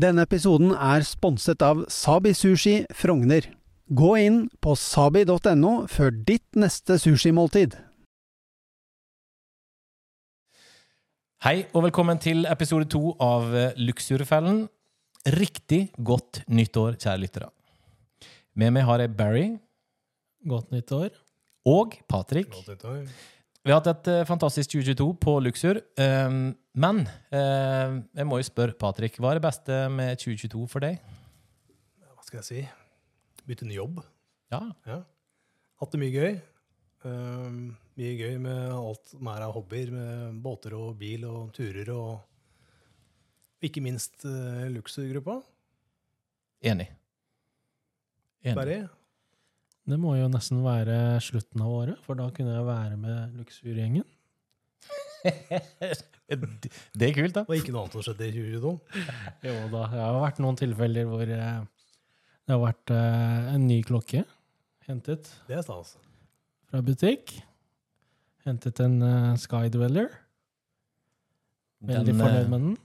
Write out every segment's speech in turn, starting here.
Denne episoden er sponset av Sabi Sushi Frogner. Gå inn på sabi.no før ditt neste sushimåltid. Hei og velkommen til episode to av eh, Luxurfellen. Riktig godt nyttår, kjære lyttere. Med meg har jeg Barry Godt nyttår. og Patrick. Vi har hatt et eh, fantastisk 2022 på Luxur. Um, men eh, jeg må jo spørre Patrick, hva er det beste med 2022 for deg? Hva skal jeg si? Bytte ny jobb. Ja, Ja. Hatt det mye gøy. Um, mye gøy med alt som er av hobbyer, med båter og bil og turer og ikke minst uh, Luxor-gruppa. enig. Enig. Barry, Det må jo nesten være slutten av året, for da kunne jeg være med Luxur-gjengen. Det er kult, da. og ikke noe annet som skjedde i 2022. Jo da, det har vært noen tilfeller hvor eh, det har vært eh, en ny klokke hentet Det er stas. fra butikk. Hentet en Sky Dweller Veldig Den, fornøyd eh, med den.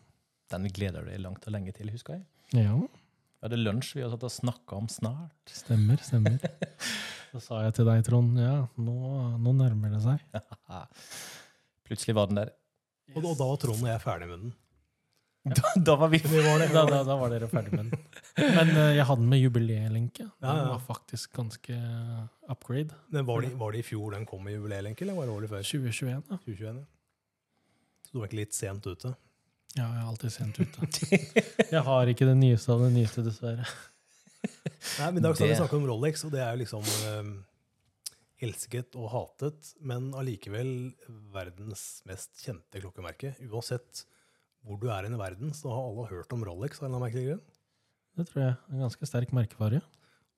den gleder du deg langt og lenge til, husker jeg. Ja, Vi hadde lunsj vi har satt og snakka om snart. stemmer, stemmer. Så sa jeg til deg, Trond, ja, nå, nå nærmer det seg. Plutselig var den der. Og, og da var Trond og jeg ferdig med den. Da, da var vi Vi var det. Da, da, var dere ferdig med den. Men uh, jeg hadde den med jubileelenke. Den Ja, ja. var faktisk ganske upgrade. Men var, det, var det i fjor den kom med jubileelenke, eller var det året før? 2021, da. 2021, ja. Så du var ikke litt sent ute? Ja, jeg er alltid sent ute. Jeg har ikke det nyeste av det nyeste, dessverre. Nei, men I dag skal vi snakke om Rolex, og det er jo liksom eh, elsket og hatet, men allikevel verdens mest kjente klokkemerke. Uansett hvor du er i verden, så har alle hørt om Rolex. av en eller annen merkelig grunn. Det tror jeg en ganske sterk merkevare.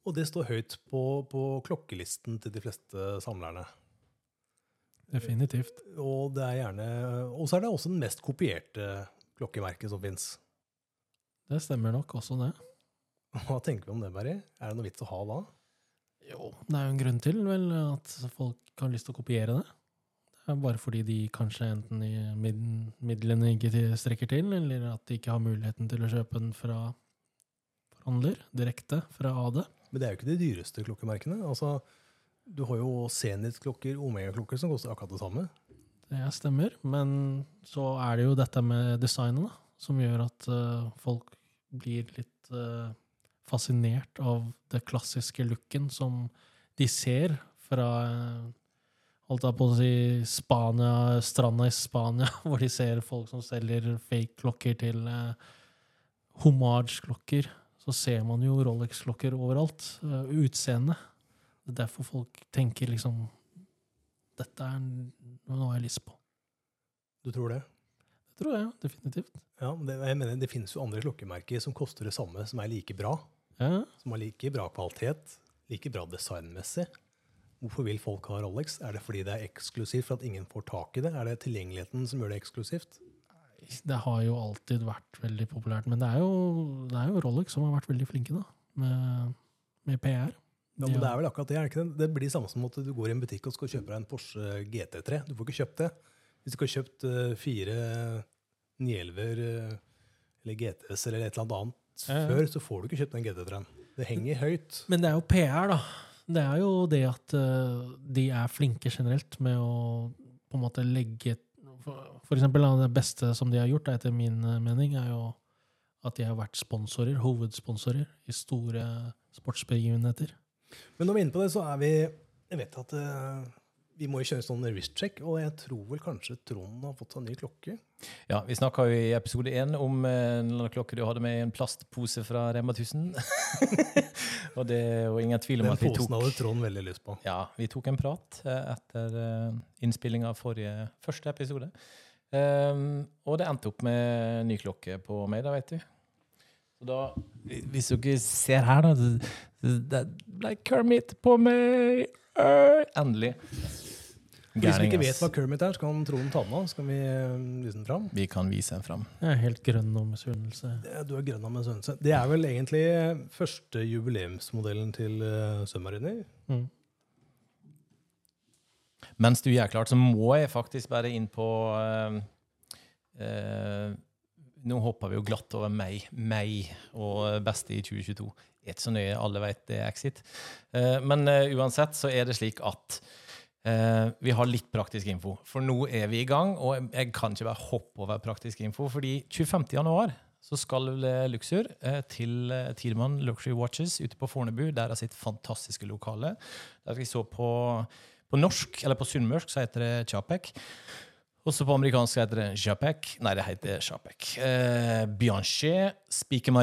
Og det står høyt på, på klokkelisten til de fleste samlerne. Definitivt. Og det er gjerne, og så er det også den mest kopierte klokkemerket som fins. Det stemmer nok også, det. Hva tenker vi om det, Berry? Er det noe vits å ha da? Jo, det er jo en grunn til vel at folk har lyst til å kopiere det. Det er bare fordi de kanskje enten i mid midlene ikke strekker til, eller at de ikke har muligheten til å kjøpe den fra forhandler, direkte fra AD. Men det er jo ikke de dyreste klokkemerkene. Altså, du har jo Zenit-klokker, Omega-klokker, som koster akkurat det samme. Det stemmer, men så er det jo dette med designet da, som gjør at uh, folk blir litt eh, fascinert av det klassiske looken som de ser fra eh, holdt jeg på å si Spania, stranda i Spania, hvor de ser folk som selger fake-klokker til eh, homage-klokker. Så ser man jo Rolex-klokker overalt. Uh, Utseende. Det er derfor folk tenker liksom Dette er noe jeg har lyst på. Du tror det? Det tror jeg definitivt. Ja, men det, jeg mener, det finnes jo andre klokkemerker som koster det samme, som er like bra. Ja, Som har like bra kvalitet, like bra designmessig. Hvorfor vil folk ha Rolex? Er det fordi det er eksklusivt for at ingen får tak i det? Er det tilgjengeligheten som gjør det eksklusivt? det har jo alltid vært veldig populært. Men det er jo, det er jo Rolex som har vært veldig flinke da, med, med PR. Ja, men det er vel akkurat det, er det ikke det? Det blir samme som at du går i en butikk og skal kjøpe deg en Porsche GT3. Du får ikke kjøpt det. Hvis du ikke har kjøpt eh, fire 911 eh, eller GTS eller et eller annet. Før, så får du ikke kjøpt den GT3-en. Det henger høyt. Men det er jo PR, da. Det er jo det at eh, de er flinke generelt med å på en måte legge For, eksempel det beste som de har gjort, etter min eh, mening, er jo at de har vært sponsorer, hovedsponsorer i store sportsbegivenheter. Men når vi er inne på det, så er vi Jeg vet at eh, vi må jo kjøre sånn wrist-check, og jeg tror vel kanskje Trond har fått seg ny klokke. Ja, Vi snakka jo i episode én om eh, en klokke du hadde med i en plastpose fra Rema 1000. og det er jo ingen tvil om Den at vi tok Den posen hadde Trond veldig lyst på. Ja, vi tok en prat eh, etter innspillinga av forrige første episode. Um, og det endte opp med ny klokke på meg, da, vet du. Så da, hvis dere ser her, da det ble Kermit på meg! Uh, endelig. Hvis vi Gærning, ikke vet hva Kermit er, så kan Trond ta den av. Skal vi eh, vise den fram? Vi kan vise den fram. Jeg er helt grønn av misunnelse. Det- Du er grønn av med sønnen. Det er vel egentlig første jubileumsmodellen til uh, Submariner. Mm. Mens du gjør klart, så må jeg faktisk bare inn på uh, uh, nå hopper vi jo glatt over meg, meg og beste i 2022. Er ikke så nøye, alle vet det er Exit. Eh, men eh, uansett så er det slik at eh, vi har litt praktisk info. For nå er vi i gang, og jeg, kan ikke bare hoppe over praktisk info, fordi 25. januar så skal Luxur eh, til eh, Tidemann Luxury Watches ute på Fornebu. Der er sitt fantastiske lokale. Der vi så på, på norsk, eller på sunnmørsk, så heter det Chapek. Også på amerikansk heter det Japek. Nei, det heter Chapek. Eh, Bianche Spiker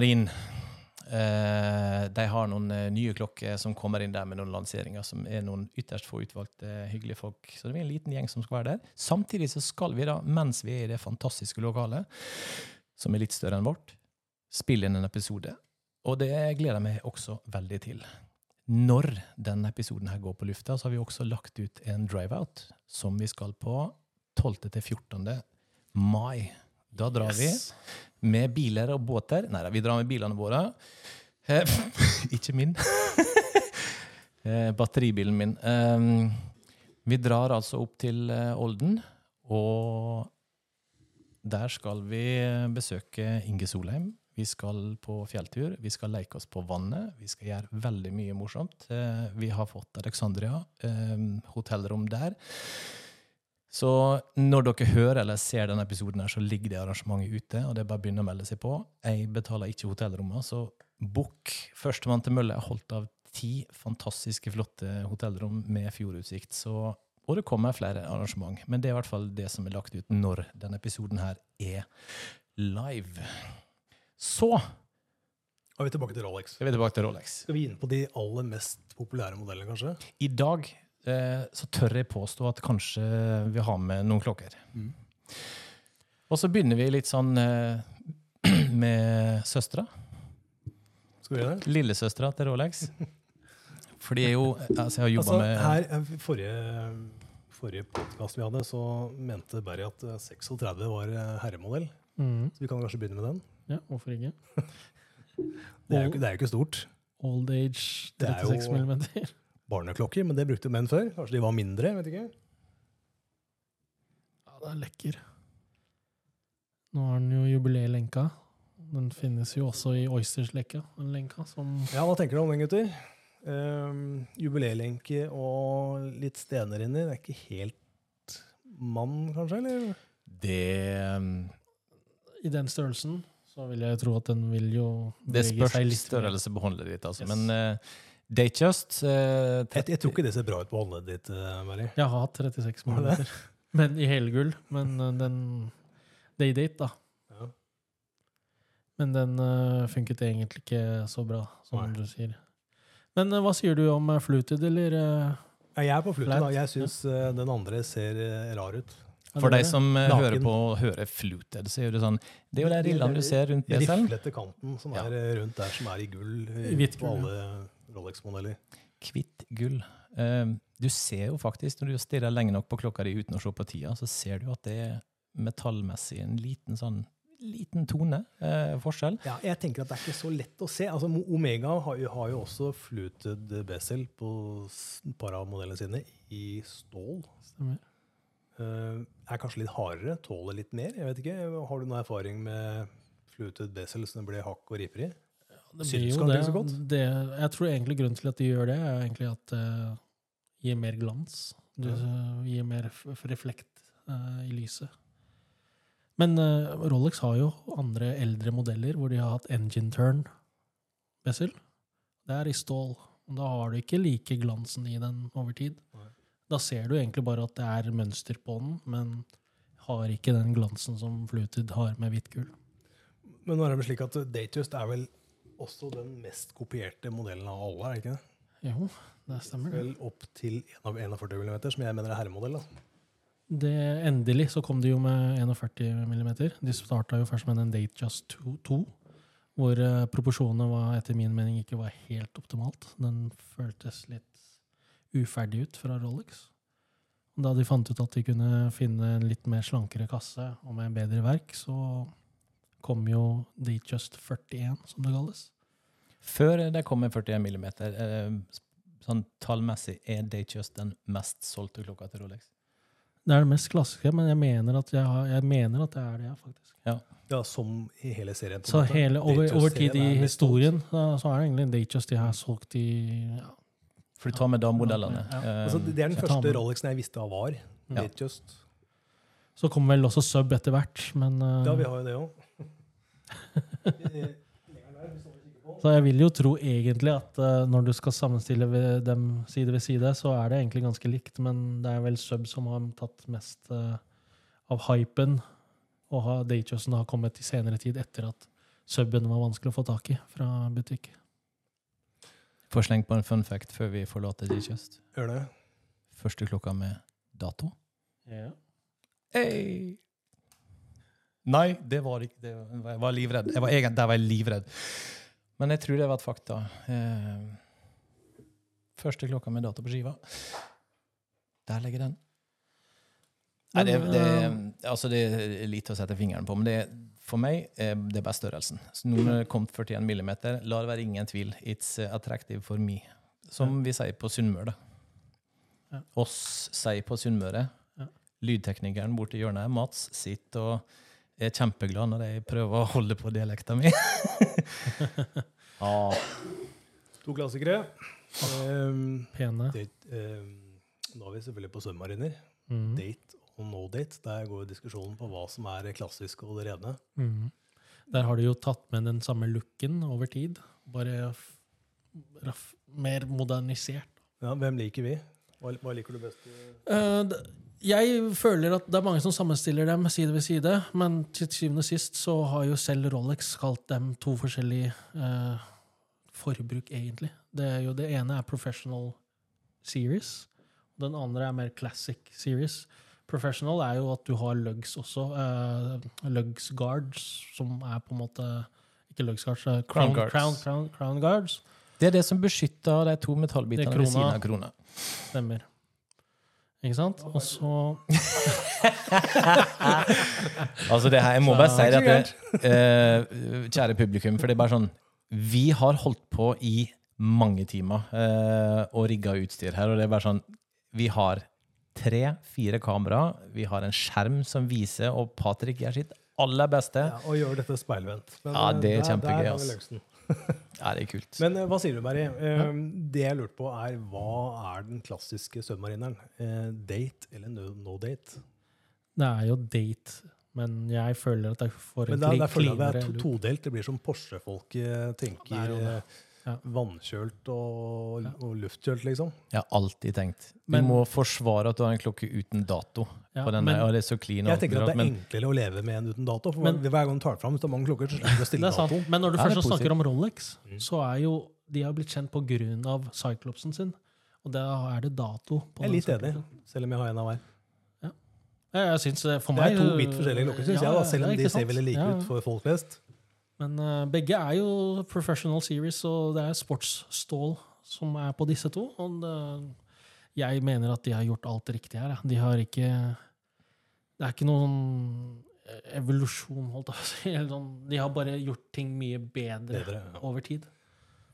Eh, de har noen uh, nye klokker som kommer inn der med noen lanseringer, som er noen ytterst få utvalgte hyggelige folk. Så det blir en liten gjeng som skal være der. Samtidig så skal vi da, mens vi er i det fantastiske lokalet, som er litt større enn vårt, spille inn en episode. Og det gleder jeg meg også veldig til. Når denne episoden her går på lufta, så har vi også lagt ut en drive-out som vi skal på 12. til 14. mai. Da drar vi med biler og båter. Nei vi drar med bilene våre. Eh, ikke min. eh, batteribilen min. Eh, vi drar altså opp til eh, Olden, og der skal vi besøke Inge Solheim. Vi skal på fjelltur, vi skal leke oss på vannet, vi skal gjøre veldig mye morsomt. Eh, vi har fått Alexandria, eh, hotellrom der. Så når dere hører eller ser denne episoden, her, så ligger det arrangementet ute. og det er bare å begynne å melde seg på. Jeg betaler ikke hotellrommet, så book førstemann til mølle er holdt av ti fantastiske, flotte hotellrom med fjordutsikt. Så, og det kommer flere arrangement. Men det er i hvert fall det som er lagt ut når denne episoden her er live. Så Og vi er tilbake til Rolex. er vi tilbake til Rolex. Skal vi inn på de aller mest populære modellene, kanskje? I dag så tør jeg påstå at kanskje vi har med noen klokker. Mm. Og så begynner vi litt sånn eh, med søstera. Lillesøstera til Rolex. For de er jo Altså, jeg har jobba Altså, med her, eh, forrige forrige podkast vi hadde, så mente Berry at eh, 36 var eh, herremodell. Mm. Så vi kan kanskje begynne med den. Ja, hvorfor ikke? Det er jo ikke, det er jo ikke stort. Old age er 36 jo- millimeter. Barneklokker, men det brukte menn før. Kanskje de var mindre? vet ikke. Ja, det er lekker. Nå har den jo jubileelenka. Den finnes jo også i Oysters-lekka, den lenka som Ja, Hva tenker du om den, gutter? Um, Jubileelenke og litt stener inni. Det er ikke helt mann, kanskje? eller? Det um, I den størrelsen så vil jeg tro at den vil jo Det spørs størrelse på håndleddet ditt, altså. Yes. Men uh, Datejust uh, Jeg, jeg tror ikke det ser bra ut på håndleddet ditt, eh, Berry. Jeg har hatt 36 måneder du det? Men i helgull. Men uh, den Daydate, da. Ja. Men den uh, funket egentlig ikke så bra, som Nei. du sier. Men uh, hva sier du om fluted, eller? uh, Ja, jeg er på fluted, da. Jeg syns eh, den andre ser eh, rar ut. For deg som Naken. hører på hører fluted, så gjør det sånn Det er jo de rillene du ser rundt Den beselen. riflete kanten som Ja. er eh, rundt der, som er i gull eh, I hvitt på gull, alle Rolex-modeller. Hvitt gull. Um, du ser jo faktisk, når du stirrer lenge nok på klokka di uten å se på tida, så ser du at det er metallmessig en liten sånn liten tone eh, forskjell. Ja, jeg tenker at det er ikke så lett å se. Altså, Omega har jo, har jo også fluted bezel på et par av modellene sine i stål. Stemmer. Uh, er kanskje litt hardere, tåler litt mer. jeg vet ikke. Har du noe erfaring med fluted bezel som det ble hakk og riper i? Det blir jo det. godt. det. Jeg tror egentlig grunnen til at de gjør det, er egentlig at det gir mer glans. Du uh, gir mer reflekt uh, i lyset. Men uh, Rolex har jo andre eldre modeller hvor de har hatt engine turn bezel. Det er i stål. Da har du ikke like glansen i den over tid. Nei. Da ser du egentlig bare at det er mønster på den, men har ikke den glansen som Fluted har med hvitt gull. Men nå er det slik at Datejust er vel også den mest kopierte modellen av alle, er det ikke det? Jo, det stemmer. Vel opp til en av 41 mm, som jeg mener er herremodell. da. Det, endelig så kom de jo med 41 mm. De starta jo først med en Datejust 2, 2 hvor uh, proporsjonene var, etter min mening ikke var helt optimalt. Den føltes litt uferdig ut fra Rolex. Da de fant ut at de kunne finne en litt mer slankere kasse og med bedre verk, så kom jo Datejust 41, som det kalles. Før det kom en 41 mm, eh, sånn tallmessig, er Datejust den mest solgte klokka til Rolex? Det er det mest klassiske, men jeg mener at, jeg har, jeg mener at det er det, jeg, faktisk. Ja, som i hele serien. på Så måte. hele, over, over tid i historien så så er det egentlig Datejust de har solgt i ja, For du tar med damemodellene. Ja. ja. Altså, det er den første Rolexen jeg visste hva var. Ja. Datejust. Så kommer vel også Sub etter hvert, men uh, Ja, vi har jo det òg. Så jeg vil jo tro egentlig at uh, når du skal sammenstille ved dem side ved side, så er det egentlig ganske likt, men det er vel Sub som har tatt mest uh, av hypen, og ha, Datejust'en har kommet i senere tid etter at Suben var vanskelig å få tak i fra butikk. Får slengt på en fun fact før vi forlater Datejust Gjør det. Første klokka med dato. Ja. Hey. Nei, det var ikke det. var- Jeg var livredd. Jeg var egentlig, der var jeg livredd. Men jeg tror det var et fakta. Eh, første klokka med data på skiva. Der ligger den. Nei, det, det, eh, altså det er lite å sette fingeren på, men det, for meg er det bare størrelsen. Så nå når det kom 41 millimeter, la det være ingen tvil. It's eh, attractive for me. Som vi sier på Sunnmøre. Oss sier på Sunnmøre. Lydteknikeren borti hjørnet, Mats, sitter og er kjempeglad når jeg prøver å holde på dialekta mi. ah. To klassikere. Um, Pene. date, um, nå er vi selvfølgelig på svømmemariner. Mm. Date og no date. Der går jo diskusjonen på hva som er klassisk og det rene. Mhm. Der har de jo tatt med den samme looken over tid, bare raff, mer modernisert. Ja, hvem liker vi? Hva, liker du best? Eh, jeg føler at det er mange som sammenstiller dem side ved side, men til syvende og sist så har jo selv Rolex kalt dem to forskjellige eh, forbruk, egentlig. Det, er jo, det ene er professional series, og den andre er mer classic series. Professional er jo at du har lugs også. eh, lugs guards, som er på en måte Ikke lugs guards, crown, crown, guards. crown, crown, crown guards. Det er det som beskytter de to metallbitene ved siden av krona. Stemmer. Ikke sant? Og så Altså det her, Jeg må bare si det at det, eh, Kjære publikum, for det er bare sånn Vi har holdt på i mange timer eh, og rigga utstyr her, og det er bare sånn Vi har tre-fire kamera, vi har en skjerm som viser, og Patrick gjør sitt aller beste. Ja, og gjør dette speilvendt. Men, Ja, det er eh, der- kjempegøy, der Ja, det er kult. Men eh, hva sier du, Berry? Eh, Det jeg lurte på, er hva er den klassiske submarineren? Eh, date eller no, no date? Det er jo date, men jeg føler at jeg får for en Men kli- der føler jeg det er todelt. Det blir som Porsche-folk tenker. Ja, Det er jo det. Ja. Vannkjølt og, og luftkjølt, liksom. Jeg har alltid tenkt Du Men- må forsvare at du har en klokke uten dato. Ja, på den men- der, og det er så clean. og Jeg tenker at det er men- enklere å leve med en uten dato. For Men- hver gang du tar fram, er mange klokker, så slipper du å Det stille er dato. Men når du først snakker om Rolex, Mm. så er jo de har blitt kjent av Cyclopsen sin. Og da er det dato. på Jeg er litt enig, selv om jeg har en av hver. Ja, jeg synes, det- meg, Det er to vidt forskjellige klokker, syns ja, jeg, da, selv om de ser veldig like Ja, ut for folk flest. Men øh, begge er jo professional series, og det er sportsstål som er på disse to. Og det, jeg mener at de har gjort alt riktig her. De har ikke Det er ikke noen evolusjon, holdt jeg på å si. Sånn, de har bare gjort ting mye bedre, Bedre, ja. over tid.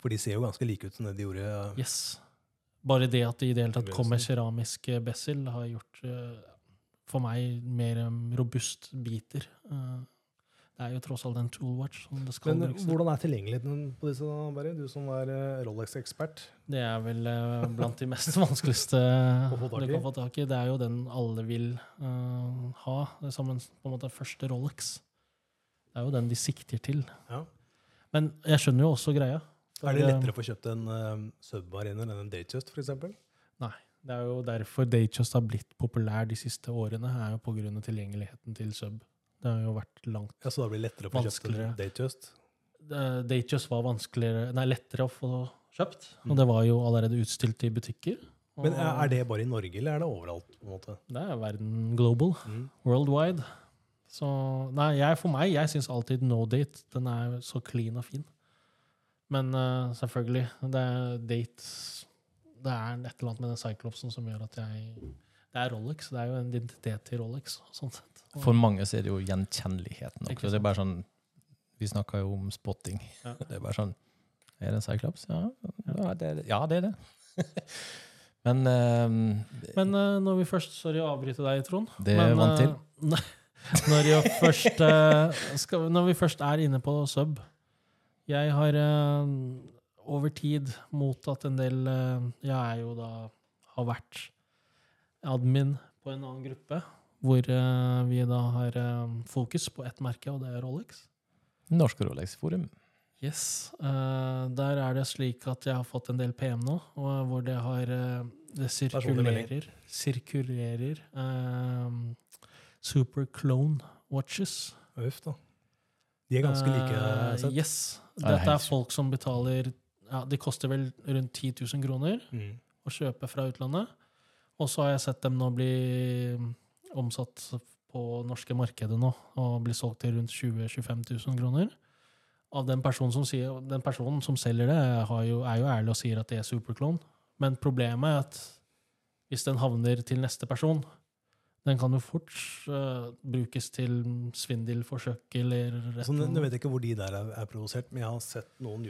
For de ser jo ganske like ut som det de gjorde. Yes. Bare det at de i det hele tatt kom med keramisk bessel, bezel, har gjort eh, for meg mer um, robust biter. Eh, det er jo tross alt en toolwatch som det skal Men brukes til. hvordan er tilgjengeligheten på disse, da, Barry? Du som er eh, Rolex-ekspert. Det er vel eh, blant de mest vanskeligste Å få tak du i. kan få tak i. Det er jo den alle vil eh, ha. Det er som en på en måte første Rolex. Det er jo den de sikter til. Ja. Men jeg skjønner jo også greia. Er det eh, lettere å få kjøpt en uh, Submariner enn en Datejust, f.eks.? Det er jo derfor Datejust har blitt populær de siste årene, er jo på grunn av tilgjengeligheten til sub. Det har jo vært langt Ja, så da blir det lettere å få kjøpt en Datejust? Datejust var vanskeligere, nei, lettere å få kjøpt, Mm. og det var jo allerede utstilt i butikker. Men er det bare i Norge, eller er det overalt? på en måte? Det er verden global, worldwide. Så nei, jeg, for meg, jeg syns alltid no date. Den er så clean og fin. Men uh, selvfølgelig, det er date Det er et eller annet med den Cyclopsen som gjør at jeg Det er Rolex. Det er jo en identitet til Rolex. Og- For mange så er det jo gjenkjenneligheten Nok. Så Det er bare sånn, vi snakka jo om spotting. Ja. Det er bare sånn Er det en Cyclops? Ja, ja, det, er det. ja det er det. Men uh, Men uh, når vi først Sorry å avbryte deg, Trond. Det men, vant til. Uh, når, vi først, skal, når vi først er inne på sub Jeg har over tid mottatt en del Jeg er jo da har vært admin på en annen gruppe, hvor eh, vi da har eh, fokus på ett merke, og det er Rolex. Norsk Rolex Forum. Yes. eh, der er det slik at jeg har fått en del PM nå, og hvor det har Det sirkulerer Sirkulerer Super Clone Watches. Uff, da. De er ganske like. Sett. yes. Dette er folk som betaler ja, De koster vel rundt 10 000 kroner Mm. å kjøpe fra utlandet. Og så har jeg sett dem nå bli omsatt på norske markedet nå, og blir solgt til rundt 20 000-25 000 kroner. Av den personen som, sier, den personen som selger det, har jo, er jo ærlig og sier at det er superklon. Men problemet er at hvis den havner til neste person, den kan jo fort uh, brukes til svindelforsøk eller et Så nå, vet jeg ikke hvor de der er, er provosert, men jeg har sett noen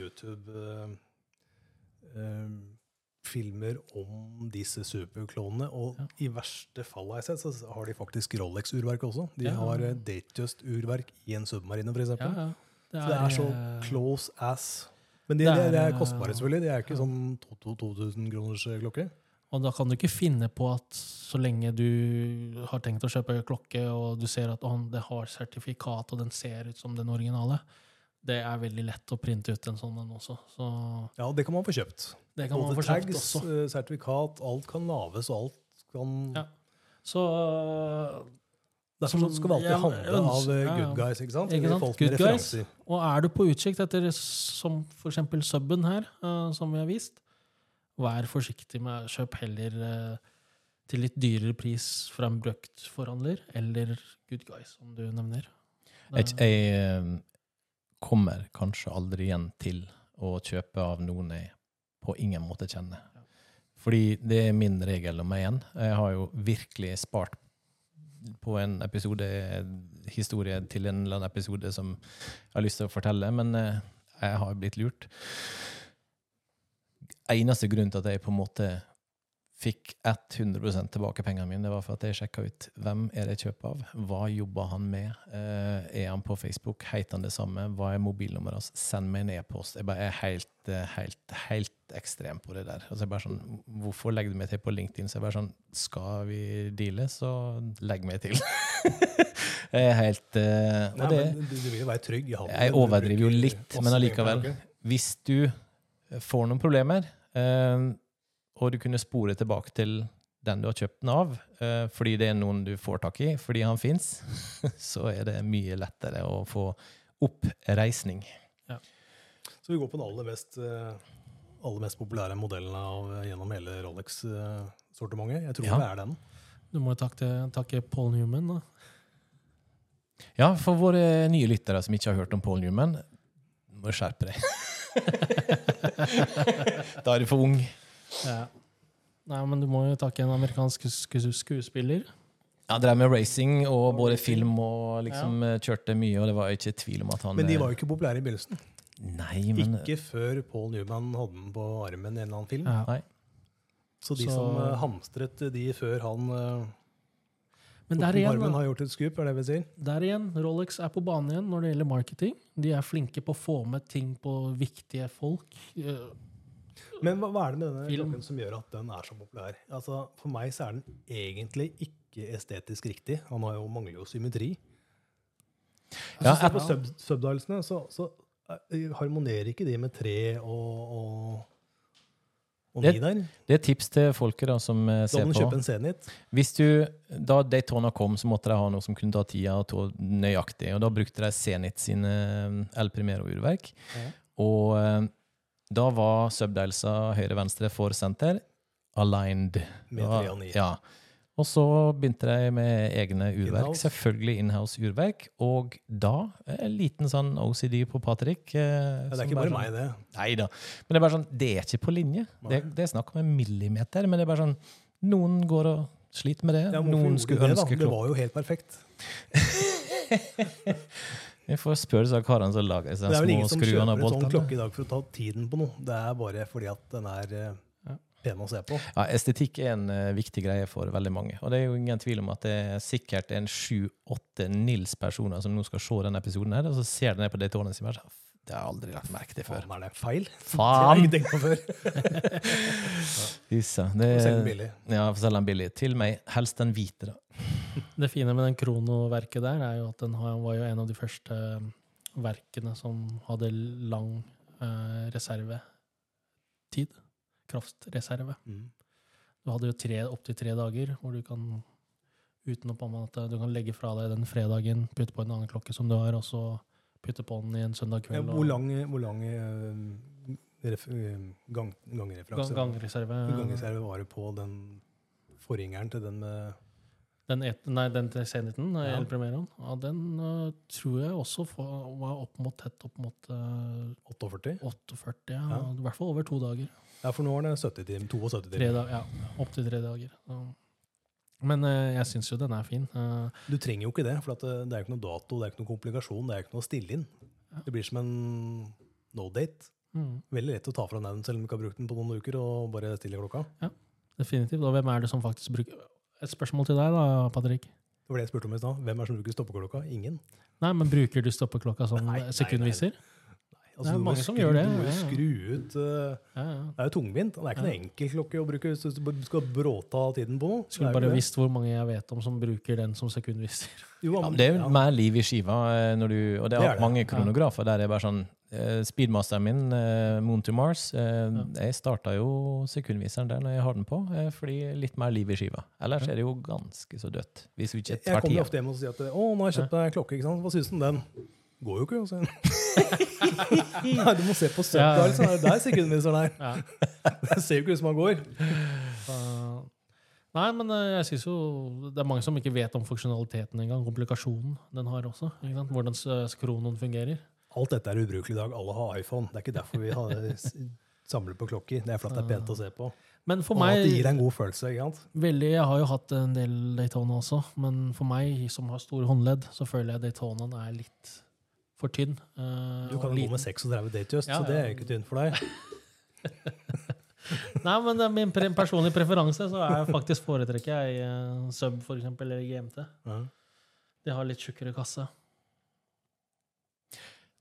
YouTube-filmer om disse superklonene. Og Ja. i verste fall har jeg sett, så har de faktisk Rolex-urverk også. De Ja. har eh, Datejust-urverk i en submarine, f.eks. Ja, ja. Så det er så eh, close ass. Men de, det er, de er eh, kostbare, selvfølgelig. Det er ikke sånn 2000 kroners klokke. Og da kan du ikke finne på at så lenge du har tenkt å kjøpe klokke, og du ser at det har sertifikat, og den ser ut som den originale, det er veldig lett å printe ut en sånn en også. Så Ja, det kan man få kjøpt. Det kan man Både få kjøpt tags, også. eh, sertifikat, alt kan laves, og alt kan Ja. Så øh, Derfor skal vi alltid Ja, handle av ønsker- eh, good guys, ikke sant? Ikke sant? Good guys. Og er du på utkikk etter som for eksempel subben her, uh, som vi har vist, vær forsiktig med kjøp heller uh, til litt dyrere pris fra en bruktforhandler, eller good guys, som du nevner. Jeg, jeg eh, kommer kanskje aldri igjen til å kjøpe av noen jeg på ingen måte kjenner. Fordi det er min regel meg igjen. Jeg har jo virkelig spart på en episode, historie til en eller annen episode som jeg har lyst til å fortelle, men eh, jeg har blitt lurt. Eneste grunn til at jeg på en måte fikk 100 tilbake pengene mine, det var for at jeg sjekka ut hvem er det jeg kjøper av, hva jobber han med, Eh, er han på Facebook, heter han det samme, hva er mobilnummeret hans, send meg en e-post. Jeg bare er helt, eh, helt, helt ekstrem på det der. Altså jeg bare sånn, hvorfor legger du meg til på LinkedIn? Så jeg bare sånn, skal vi deale, så legg meg til. jeg er helt, eh, Nei, det, men du, vil jo være trygg i handelen. jeg overdriver jo litt, men allikevel. Hvis du får noen problemer, eh, og du kunne spore tilbake til den du har kjøpt den av, eh, fordi det er noen du får tak i, fordi han fins, så er det mye lettere å få oppreisning. Så vi går på den aller mest, eh, aller mest populære modellen av, eh, gjennom hele Rolex-sortimentet. Jeg tror Ja. det er den. Du må jo takke, takke Paul Newman, da. Ja, for våre nye lyttere som ikke har hørt om Paul Newman, må skjerpe deg. da er du for ung. Ja. Nei, men du må jo takke en amerikansk skuespiller. Han drev med racing og både film og liksom ja. kjørte mye, og det var ikke tvil om at han Men de eh, var jo ikke populære i begynnelsen. Nei, men Ikke før Paul Newman hadde den på armen i en eller annen film. Ja. Nei. Så de Så- som eh, hamstret de før han uh, Men der igjen, armen, har gjort et skup, er det vi sier. der igjen, Rolex er på banen igjen når det gjelder marketing. De er flinke på å få med ting på viktige folk. Men hva, hva er det med denne Film. klokken som gjør at den er så populær? Altså, For meg så er den egentlig ikke estetisk riktig. Han har jo, mangler jo symmetri. Ja, Ja, et- på sub subdialsene så, så eh, harmonerer ikke de med tre og, og, og Det- ni der. Det er tips til folket da, som eh, Da ser må du på. kjøpe en Zenit. Hvis du, da Daytona kom, så måtte de ha noe som kunne ta tida og ta nøyaktig. Og da brukte de Zenit sine eh, El Primero-urverk. Ja. Og da var subdelsa høyre-venstre for senter aligned. Og. Ja. Og så begynte de med egne urverk. Inhouse. Selvfølgelig inhouse urverk. Og da en liten sånn OCD på Patrick. eh, Ja, det er ikke bare sånn- meg, det. Nei da. Men det er bare sånn, det er ikke på linje. Det, det er snakk om en millimeter. Men det er bare sånn, noen går og sliter med det. Ja, noen skulle ønske det, da? Det var jo helt perfekt. Jeg får spørre så karene som lager seg Det er vel ingen som skruene kjøper en sånn klokke i dag for å ta tiden på noe. Det er bare fordi at den er pen pene å se på. Ja, estetikk er en eh, viktig greie for veldig mange. Og det er jo ingen tvil om at det er sikkert en sju-åtte Nils-personer som nå skal se denne episoden, her, og så ser de ned på det tårnet sitt. sånn, det har jeg aldri lagt merke til før. Faen, er det feil? Faen! Det har jeg ikke tenkt på før. Det, Selg den billig. Ja, selge den billig. Til meg, helst den hvite, da. Det fine med den kronoverket der, er jo at den var jo en av de første eh, verkene som hadde lang eh, reservetid. Kraftreserve. Mm. Du hadde jo tre, opptil tre dager hvor du kan uten å på en måte, du kan legge fra deg den fredagen, putte på en annen klokke som du har, og så putte på den i en søndag Ja, kveld. hvor lang, hvor lang eh, eh, gang, gangreferanse gang, gangreserve. Gangreserve var det på den forgjengeren til den med Den, et, nei, den til Zeniten, Ja. El Primeroen, ja, den uh, tror jeg også var opp mot, tett opp mot uh, 48? 48, ja. Ja. I hvert fall over to dager. Ja, for nå er det 70 timer. 72 Tre timer. da, ja, Opptil tre dager. Så. Men uh, jeg syns jo den er fin. Eh, Du trenger jo ikke det, for at det, det er ikke noe dato, det er ikke noe komplikasjon, det er ikke noe å stille inn. Ja. Det blir som en no-date. mm, Veldig lett å ta fra den selv om du ikke har brukt den på noen uker, og bare stille klokka. Ja, definitivt. Og hvem er det som faktisk bruker Et spørsmål til deg, da, Patrick. Det var det jeg spurte om i stad. Hvem er det som bruker stoppeklokka? Ingen. Nei, men Bruker du stoppeklokka som Nei, nei, nei. sekundviser? Altså, Det er må mange som skru- gjør det, Du må jo skru ut uh, Ja, ja. Det er jo tungvint. Det er ikke Ja. noen enkel klokke å bruke hvis du skal bråta tiden på noe. Skulle er bare visst hvor mange jeg vet om som bruker den som sekundviser. Jo, Ja, men- det er jo ja. mer liv i skiva, eh, når du, og det Det er er det. mange kronografer der det er bare sånn Speedmasteren min, eh, Moon to Mars, eh, jeg starta jo sekundviseren der når jeg har den på, eh, fordi litt mer liv i skiva. Ellers er det jo ganske så dødt. Hvis vi ikke Jeg tar kommer jo tida. ofte hjem og sier at 'Å, nå har jeg kjøpt meg klokke. ikke sant? Hva syns du om den?' Går jo ikke. Altså. Nei, du må se på søpla. Liksom. Det er der sekundviseren er. Ja. Det ser jo ikke ut som han går. Nei, men eh, jeg synes jo det er mange som ikke vet om funksjonaliteten engang. Komplikasjonen den har også. Ikke sant? Hvordan skronen fungerer. Alt dette er ubrukelig i dag. Alle har iPhone. Det er ikke derfor vi har, samler på klokker. Det er fordi det er pent å se på. Men for Og at det gir deg en god følelse. ikke sant? veldig, Jeg har jo hatt en del Daytona også, men for meg som har store håndledd, så føler jeg Daytonaen er litt for tynn. Uh, Du kan jo gå med 36 Datejust, Ja, så det er jo ikke tynn for deg. Nei, men det er min pre personlige preferanse, så er jeg faktisk foretrekker jeg uh, Sub for eksempel, eller GMT. Ja. De har litt tjukkere kasse.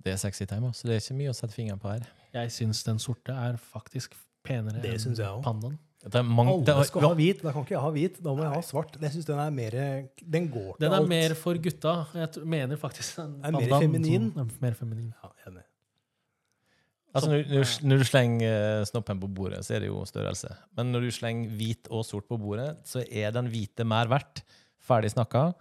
Det er sexy time, så det er ikke mye å sette fingeren på her. Jeg syns den sorte er faktisk penere Det enn jeg pandaen. Det er mange, det Alle er, skal ha hvit. Da kan ikke jeg ha hvit. Da må jeg ha svart. Jeg synes Den er mer, den går til Den er alt. mer for gutta. Jeg mener faktisk den Er mer feminin. som- er mer feminin. Ja, enig. altså, når, når, du- når du slenger eh, snoppen på bordet, så er det jo størrelse. Men når du slenger hvit og sort på bordet, så er den hvite mer verdt. Ferdig snakka.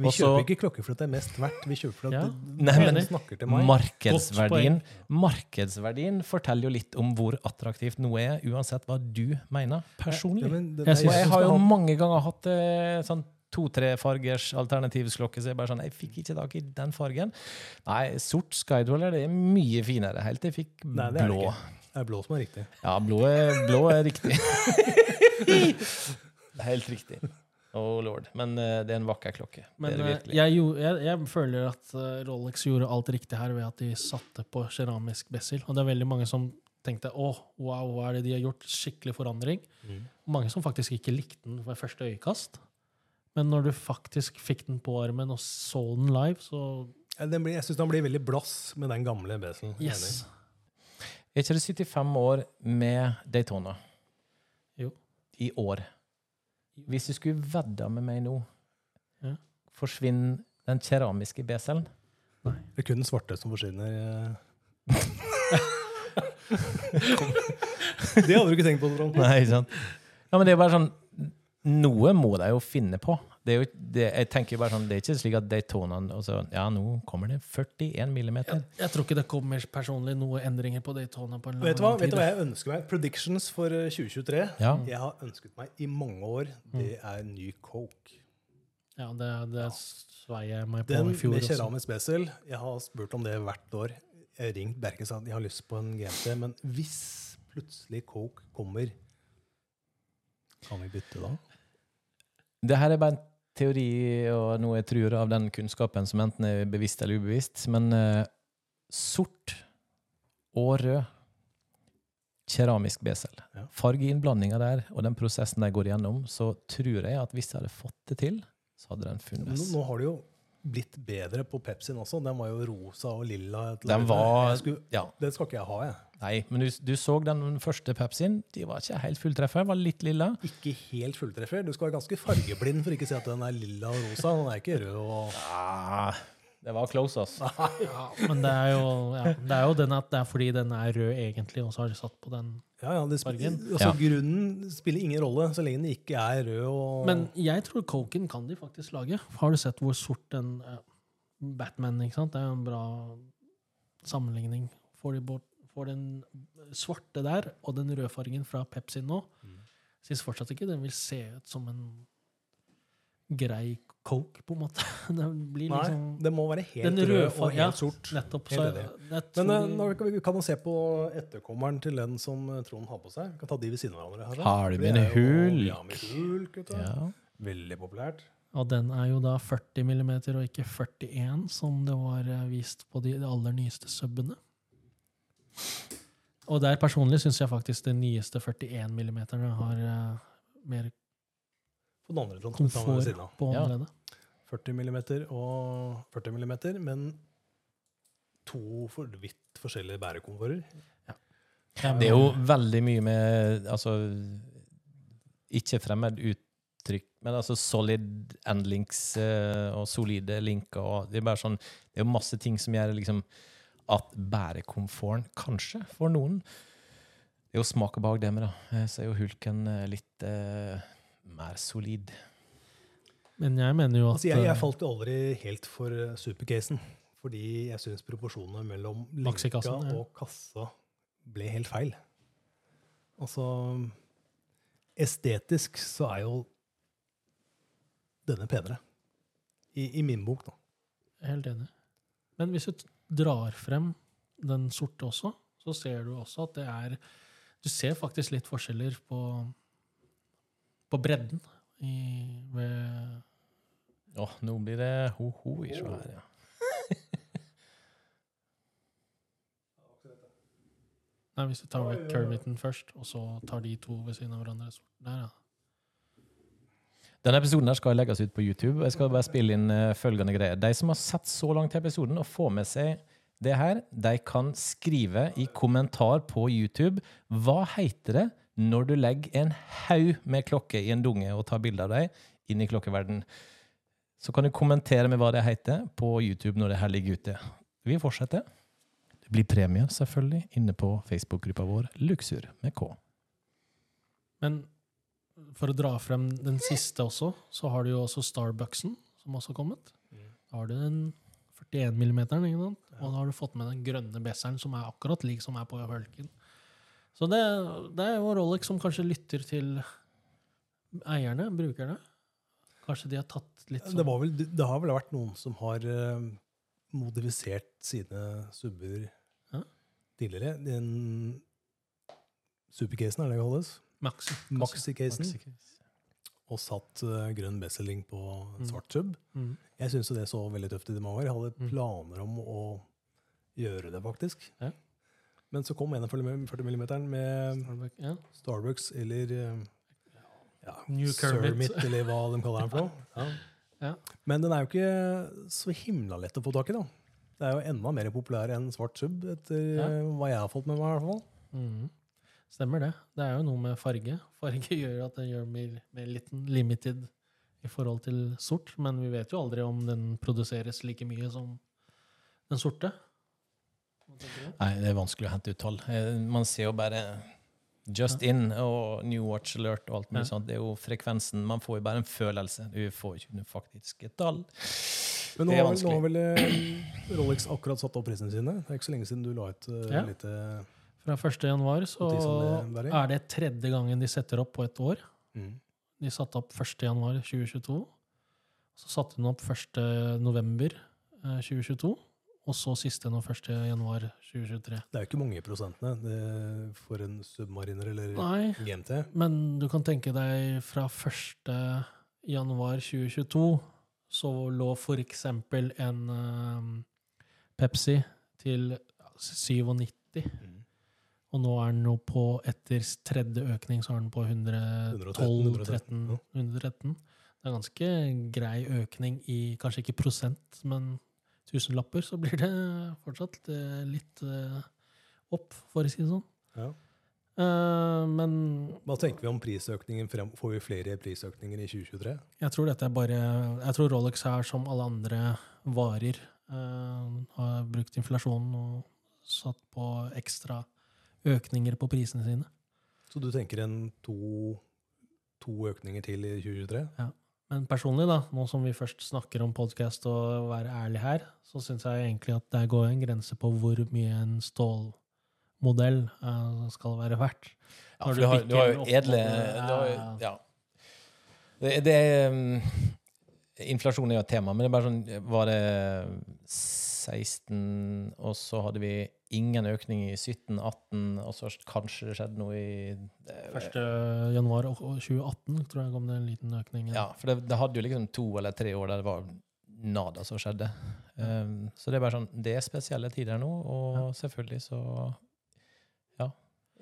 Vi Også- kjøper ikke klokker for at det er mest verdt. Vi kjøper for at Ja. det, Nei, men- snakker til meg. Markedsverdien, markedsverdien forteller jo litt om hvor attraktivt noe er, uansett hva du mener personlig. Ja, men det- Jeg det jeg, synes- jeg har jo ha- mange ganger hatt eh, sånn to-tre fargers alternativsklokke, så jeg bare sånn, jeg fikk ikke tak i den fargen. Nei, sort Skydweller det er mye finere, helt til jeg fikk Nei, det er det blå. ikke. Det er blå som er riktig. Ja, blå er, blå er riktig. helt riktig. Oh lord. Men uh, det er en vakker klokke. Men det er det eh, jeg, jeg, jeg føler at eh, Rolex gjorde alt riktig her ved at de satte på keramisk bezel. Og det er veldig mange som tenkte å, wow, hva er det de har gjort? Skikkelig forandring. Mange som faktisk ikke likte den ved første øyekast. Men når du faktisk fikk den på armen og så den live, så Ja, den blir, jeg syns den blir veldig blass med den gamle besselen. yes. Er ikke det 75 år med Daytona? Jo. I år. Hvis du skulle vedda med meg nå, Ja. forsvinner den keramiske beselen? Det er kun den svarte som forsvinner. eh. det hadde du ikke tenkt på, Trond. Nei, ikke sant? Ja, men det er bare sånn Noe må de jo finne på. Det er jo, det, jeg tenker bare sånn, det er ikke slik at Daytonaen og Ja, nå kommer det 41 millimeter. Jeg, jeg tror ikke det kommer personlig noen endringer på Daytona på en lang, Vet du hva lang Vet du hva jeg ønsker meg? Predictions for eh, 2023. Ja. Jeg har ønsket meg i mange år. Det er ny Coke. Ja, det, det sveier jeg meg på Den i fjor Den med keramisk besel. Jeg har spurt om det hvert år. Jeg har ringt Bjerke og sagt jeg har lyst på en GMT, men hvis plutselig Coke kommer, kan vi bytte da? Det her er bare en teori og noe jeg tror av den kunnskapen som enten er bevisst eller ubevisst. Men uh, sort og rød keramisk besel. Ja. Fargeinnblandinga der og den prosessen de går igjennom, så tror jeg at hvis de hadde fått det til, så hadde den Nå, funnes. nå har det jo blitt bedre på Pepsien også. Den var jo rosa og lilla. Den var Jeg skulle, Ja. Den skal ikke jeg ha, jeg. Nei, men du, du så den første Pepsien. De var ikke helt fulltreffer, var litt lilla. Ikke helt fulltreffer. Du skal være ganske fargeblind for ikke å si at den er lilla og rosa. Den er ikke rød og ja, det var close, ass. Ja, men det er jo, ja, det er jo den at det er fordi den er rød egentlig, og så har de satt på den. Ja, ja, det Fargen. altså, Ja. Grunnen spiller ingen rolle så lenge den ikke er rød og Men jeg tror Coken kan de faktisk lage. Har du sett hvor sort den eh, Batman ikke sant? Det er jo en bra sammenligning. Får, de bort, får den svarte der og den røde fargen fra Pepsi nå, Mm. syns fortsatt ikke den vil se ut som en grei Coke, på en måte. Den blir Nei, liksom det må være helt rød og helt ja. sort. Nettopp. Så helt jeg, Men tror eh, kan vi, kan jo se på etterkommeren til den som eh, Trond har på seg. Vi kan ta de ved siden av hverandre. her. Har du min hulk? Ja, min hulk. Ja. Veldig populært. Og den er jo da 40 mm og ikke 41, som det var eh, vist på de aller nyeste subene. Og der personlig syns jeg faktisk den nyeste 41 mm har uh, mer På den andre fronten. komfort på Ja. håndleddet. 40 mm og 40 mm, men to for vidt forskjellige bærekomforter. Det er jo veldig mye med Altså Ikke fremmed uttrykk, men altså solid endlinks eh, og solide linker. Og det er bare sånn Det er jo masse ting som gjør liksom at bærekomforten, kanskje, for noen Det er jo smak og behag, det med, da. Eh, Så er jo hulken eh, litt eh, mer solid. Men jeg mener jo at Altså, jeg, jeg eh, falt jo aldri helt for supercasen, fordi jeg syns proporsjonene mellom lenka ja. og kassa ble helt feil. Altså Estetisk så er jo denne penere. I, i min bok, da. Helt enig. Men hvis du drar frem den sorte også, så ser du også at det er Du ser faktisk litt forskjeller på, på bredden i, ved Åh, nå blir det ho-ho i så her, ja. Nei, hvis du tar vekk curviten først, og så tar de to ved siden av hverandre. Der, ja. Denne episoden her skal legges ut på YouTube. Jeg skal bare spille inn uh, følgende greier. De som har sett så langt til episoden og får med seg det her, de kan skrive i kommentar på YouTube hva heter det når du legger en haug med klokker i en dunge og tar bilde av dem inn i klokkeverden. Så kan du kommentere med hva det heter på YouTube når det her ligger ute. Vi fortsetter. Det blir premie, selvfølgelig, inne på Facebook-gruppa vår Luxur med K. Men for å dra frem den siste også, så har du jo også Starbucksen, som også har kommet. Da har du den 41 mm, ikke sant? og da har du fått med den grønne besseren, som er akkurat lik som er på Hulken. Så det, det er jo Rolex som kanskje lytter til eierne, brukerne. Kanskje de har tatt litt sånn Det, var vel, det har vel vært noen som har eh, modifisert sine subber Ja. tidligere. Den supercasen, er det det kalles? Maxi. Maxi-casen. Og satt uh, grønn bezeling på Mm. svart sub. Mm. Jeg syns det så veldig tøft ut i mange år. Jeg hadde Mm. planer om å gjøre det, faktisk. Ja. Men så kom 41 mm med Starbuck, ja. Starbucks eller eh, ja, Sermit eller hva de kaller den for noe. Ja. Men den er jo ikke så himla lett å få tak i, da. Det er jo enda mer populær enn svart sub, etter eh, hva jeg har fått med meg. i hvert fall. Stemmer det. Det er jo noe med farge. Farge gjør at den gjør mer, mer liten limited i forhold til sort, men vi vet jo aldri om den produseres like mye som den sorte. Nei, det er vanskelig å hente ut tall. Eh, Man ser jo bare Just In og New Watch Alert og alt mulig Ja. sånt. Det er jo frekvensen. Man får jo bare en følelse. Du får jo ikke noe faktisk et tall. Men nå Det er har vel, nå har vel eh, Rolex akkurat satt opp prisene sine. Det er ikke så lenge siden du la ut uh, Ja. lite Fra 1. januar så de det er det tredje gangen de setter opp på et år. mm. De satte opp 1. januar 2022. Så satte de opp 1. november eh, 2022. Og så siste nå 1. januar 2023. Det er jo ikke mange prosentene det, for en submariner eller Nei, GMT. Men du kan tenke deg fra 1. januar 2022 så lå for eksempel en eh, Pepsi til 97. Mm. Og nå er den jo på, etter tredje økning, så er den på 112 113, 113. Det er ganske grei økning i kanskje ikke prosent, men tusenlapper, så blir det fortsatt eh, litt eh, opp, for å si det sånn. Ja. Eh, men Hva tenker vi om prisøkningen? Frem, får vi flere prisøkninger i 2023? jeg tror dette er bare Jeg tror Rolex er som alle andre varer. uh, har brukt inflasjonen og satt på ekstra økninger på prisene sine. Så du tenker en to, to økninger til i 2023? Ja. Men personlig, da, nå som vi først snakker om podkast og være ærlig her, så syns jeg egentlig at det går en grense på hvor mye en stålmodell eh, skal være verdt. Ja, for du har, du har jo edle du har, ja. ja. Det, det er um, Inflasjon er jo et tema, men det er bare sånn Var det 16, og så hadde vi ingen økning i 17, 18, og så kanskje det skjedde noe i det- 1. januar 2018 tror jeg kom det en liten økning. Ja, for det, det hadde jo liksom to eller tre år der det var nada som skjedde. Um, så det er bare sånn Det er spesielle tider nå, og selvfølgelig så Ja.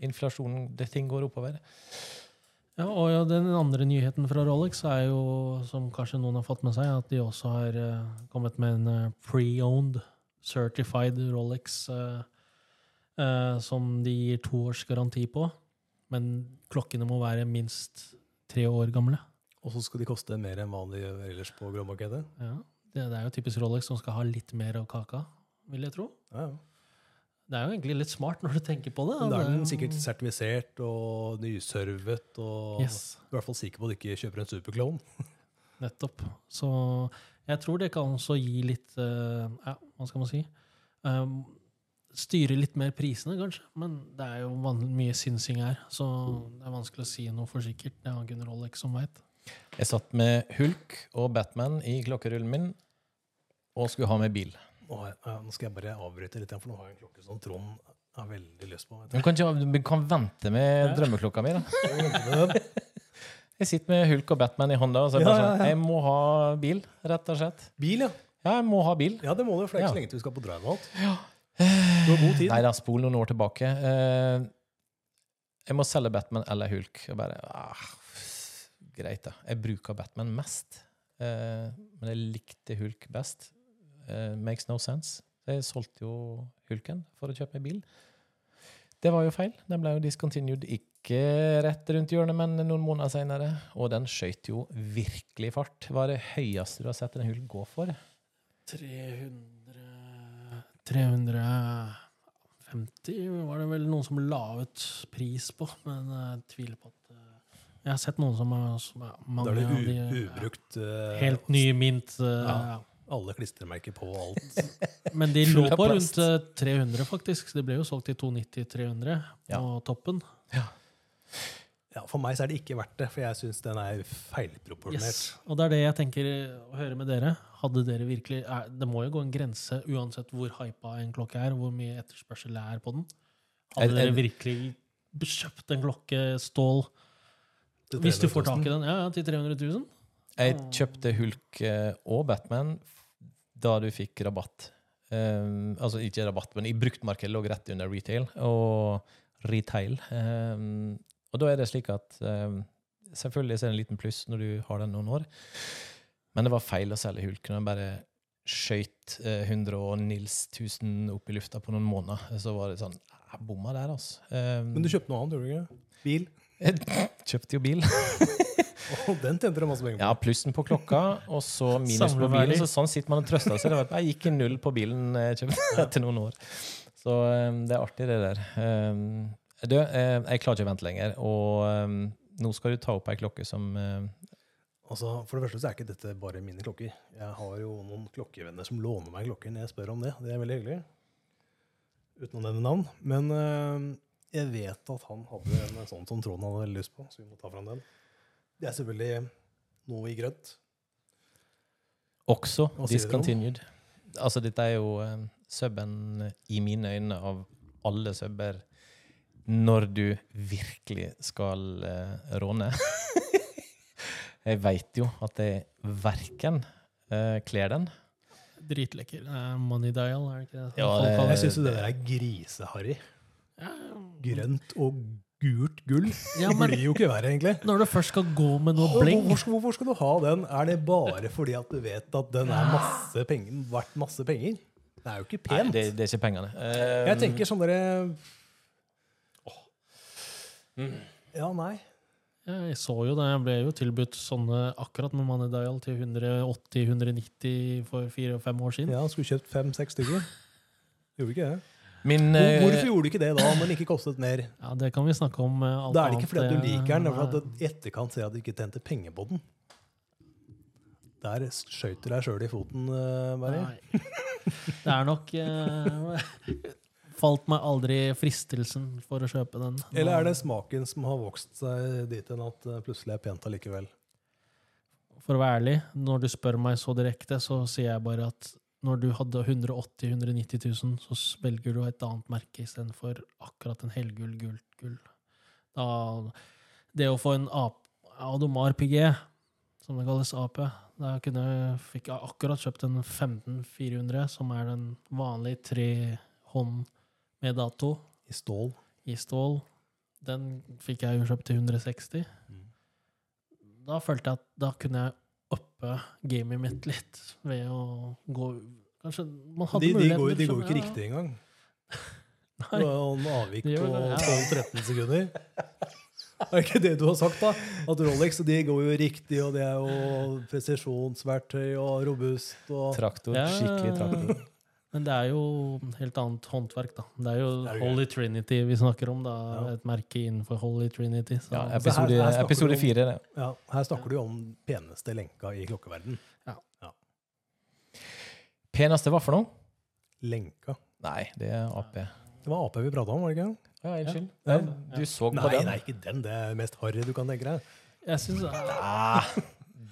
Inflasjonen det Ting går oppover. Ja, og ja, Den andre nyheten fra Rolex er jo, som kanskje noen har fått med seg, at de også har uh, kommet med en uh, pre-owned certified Rolex eh, eh, som de gir to års garanti på. Men klokkene må være minst tre år gamle. Og så skal de koste mer enn vanlig ellers på gråmarkedet? Ja, det, det er jo typisk Rolex som skal ha litt mer av kaka, vil jeg tro. Ja, ja. Det er jo egentlig litt smart når du tenker på det. Da er den sikkert sertifisert og nyservet, og Yes. i hvert fall sikker på at du ikke kjøper en superklone. Nettopp. Så jeg tror det kan også gi litt uh, Ja, hva skal man si? Um, styre litt mer prisene, kanskje. Men det er jo mye synsing her, så det er vanskelig å si noe for sikkert. Det er kun ikke som veit. Jeg satt med Hulk og Batman i klokkerullen min og skulle ha med bil. Nå, har ja, skal jeg bare avbryte litt, for nå har jeg en klokke som Trond har veldig lyst på. Du kan, ikke, du kan vente med drømmeklokka mi, da. Jeg sitter med Hulk og Batman i hånda og så er Ja, bare ja, sånn. Jeg må ha bil, rett og slett. Bil, ja. Ja, jeg må ha bil. Ja, det må du, for det er ikke så lenge til vi skal på drive og alt. Du har god tid. Nei da, spol noen år tilbake. Eh, jeg må selge Batman eller Hulk. Og bare, ah, greit, da. Jeg bruker Batman mest. Eh, men jeg likte Hulk best. Eh, makes no sense. Jeg solgte jo Hulken for å kjøpe en bil. Det var jo feil. Den ble jo discontinued ikke rett rundt hjørnet, men noen måneder senere. Og den skøyt jo virkelig fart. Hva er det høyeste du har sett en Hulk gå for? 300 350 var det vel noen som la ut pris på, men jeg tviler på at eh, Jeg har sett noen som er, som er, Da er det u ja, ubrukt eh, Helt ny mint. eh, Ja. ja. Alle klistremerker på alt. Men de lå på rundt eh, 300, faktisk. Det ble jo solgt i 290-300 Ja. på toppen. Ja, For meg så er det ikke verdt det, for jeg syns den er feilproporsjonert. Yes. Og det er det jeg tenker å høre med dere. Hadde dere virkelig, er, Det må jo gå en grense uansett hvor hypa en klokke er, hvor mye etterspørsel det er på den. Hadde Er- er- dere virkelig kjøpt en klokke stål hvis du får tak i den ja, ja, til 300 000? Jeg kjøpte Hulk eh, og Batman da du fikk rabatt. Um, altså ikke rabatt, men i bruktmarkedet lå rett under retail og retail. Um, og da er det slik at um, Selvfølgelig er det en liten pluss når du har den noen år, men det var feil å selge Hulk når den bare skøyt eh, 100 og Nils 1000 opp i lufta på noen måneder. Så var det sånn Jeg bomma der, altså. Um, Men du kjøpte noe annet, gjorde du ikke? Bil. jeg kjøpte jo bil. oh, den tjente du masse penger på. Ja, plussen på klokka, og så minus på bilen. Så sånn sitter man og trøster seg. Jeg gikk i null på bilen jeg kjøpte etter noen år. Så um, det er artig, det der. Um, du, eh, jeg klarer ikke å vente lenger, og um, nå skal du ta opp ei klokke som eh, Altså, For det første så er ikke dette bare mine klokker. Jeg har jo noen klokkevenner som låner meg klokker når jeg spør om det. Det er veldig hyggelig. Uten å nevne navn. Men jeg vet at han hadde en sånn som Trond hadde veldig lyst på, så vi må ta fram den. Det er selvfølgelig noe i grønt. også discontinued. Altså, dette er jo um, suben i mine øyne av alle subber når du virkelig skal uh, råne. jeg veit jo at jeg verken uh, kler den Dritlekker. Eh, Money dial, er det ikke det? Ja, folk det- Jeg syns det der er griseharry. Ja, grønt og gult gull. Ja, Det blir jo ikke verre, egentlig. når du først skal gå med noe bling Hvorfor, hvorfor skal du ha den? Er det bare fordi at du vet at den er masse penger, verdt masse penger? Det er jo ikke Nei, pent. det, det er ikke pengene. Eh, Jeg tenker sånn derre Mm. Ja, nei. Jeg så jo det. Jeg ble jo tilbudt sånne akkurat med Money Dial til 180-190 for fire-fem år siden. Ja, skulle kjøpt fem-seks stykker. Gjorde ikke det? Min, eh, hvorfor gjorde du ikke det da, om den ikke kostet mer? Ja, Det kan vi snakke om. eh, alt Da er det ikke fordi at du liker den, det er eh, fordi du i etterkant ser at du ikke tjente penger på den. Der skøyt du deg sjøl i foten, Mari. Nei. Det er nok eh, Falt meg aldri fristelsen for å kjøpe den. Eller er det smaken som har vokst seg dit hen at det plutselig er pent allikevel? For å være ærlig, når du spør meg så direkte, så sier jeg bare at når du hadde 180 000-190 000, så velger du et annet merke istedenfor akkurat en helgull, gult gull. Da, det å få en AP, Adomar PG, som det kalles AP, da kunne fikk jeg akkurat kjøpt en 15400, som er den vanlige tre hånd med dato I stål. i stål. Den fikk jeg jo kjøpt til 160. Mm. Da følte jeg at da kunne jeg uppe gamet mitt litt ved å gå Kanskje man hadde De, de, går, de går ikke ja. riktig engang. Nei. Det var jo en avvik på det, ja. 12-13 sekunder. Er ikke det du har sagt, da? At Rolex de går jo riktig, og det er jo presisjonsverktøy og robust og Traktor. Skikkelig traktor. Men det er jo helt annet håndverk, da. Det er jo Det er Holy Trinity vi snakker om, da. Ja. Et merke innenfor Holy Trinity. Så. Ja, episode, her her episode fire. det. Ja, her snakker du om peneste lenka i klokkeverden. Ja. Peneste hva for noe? Lenka. Nei, det er AP. Det var AP vi prata om, var det ikke? Ja, unnskyld. Ja. Du så på Nei, den? nei, ikke den. Det er mest harry du kan tenke deg. Jeg synes, ja.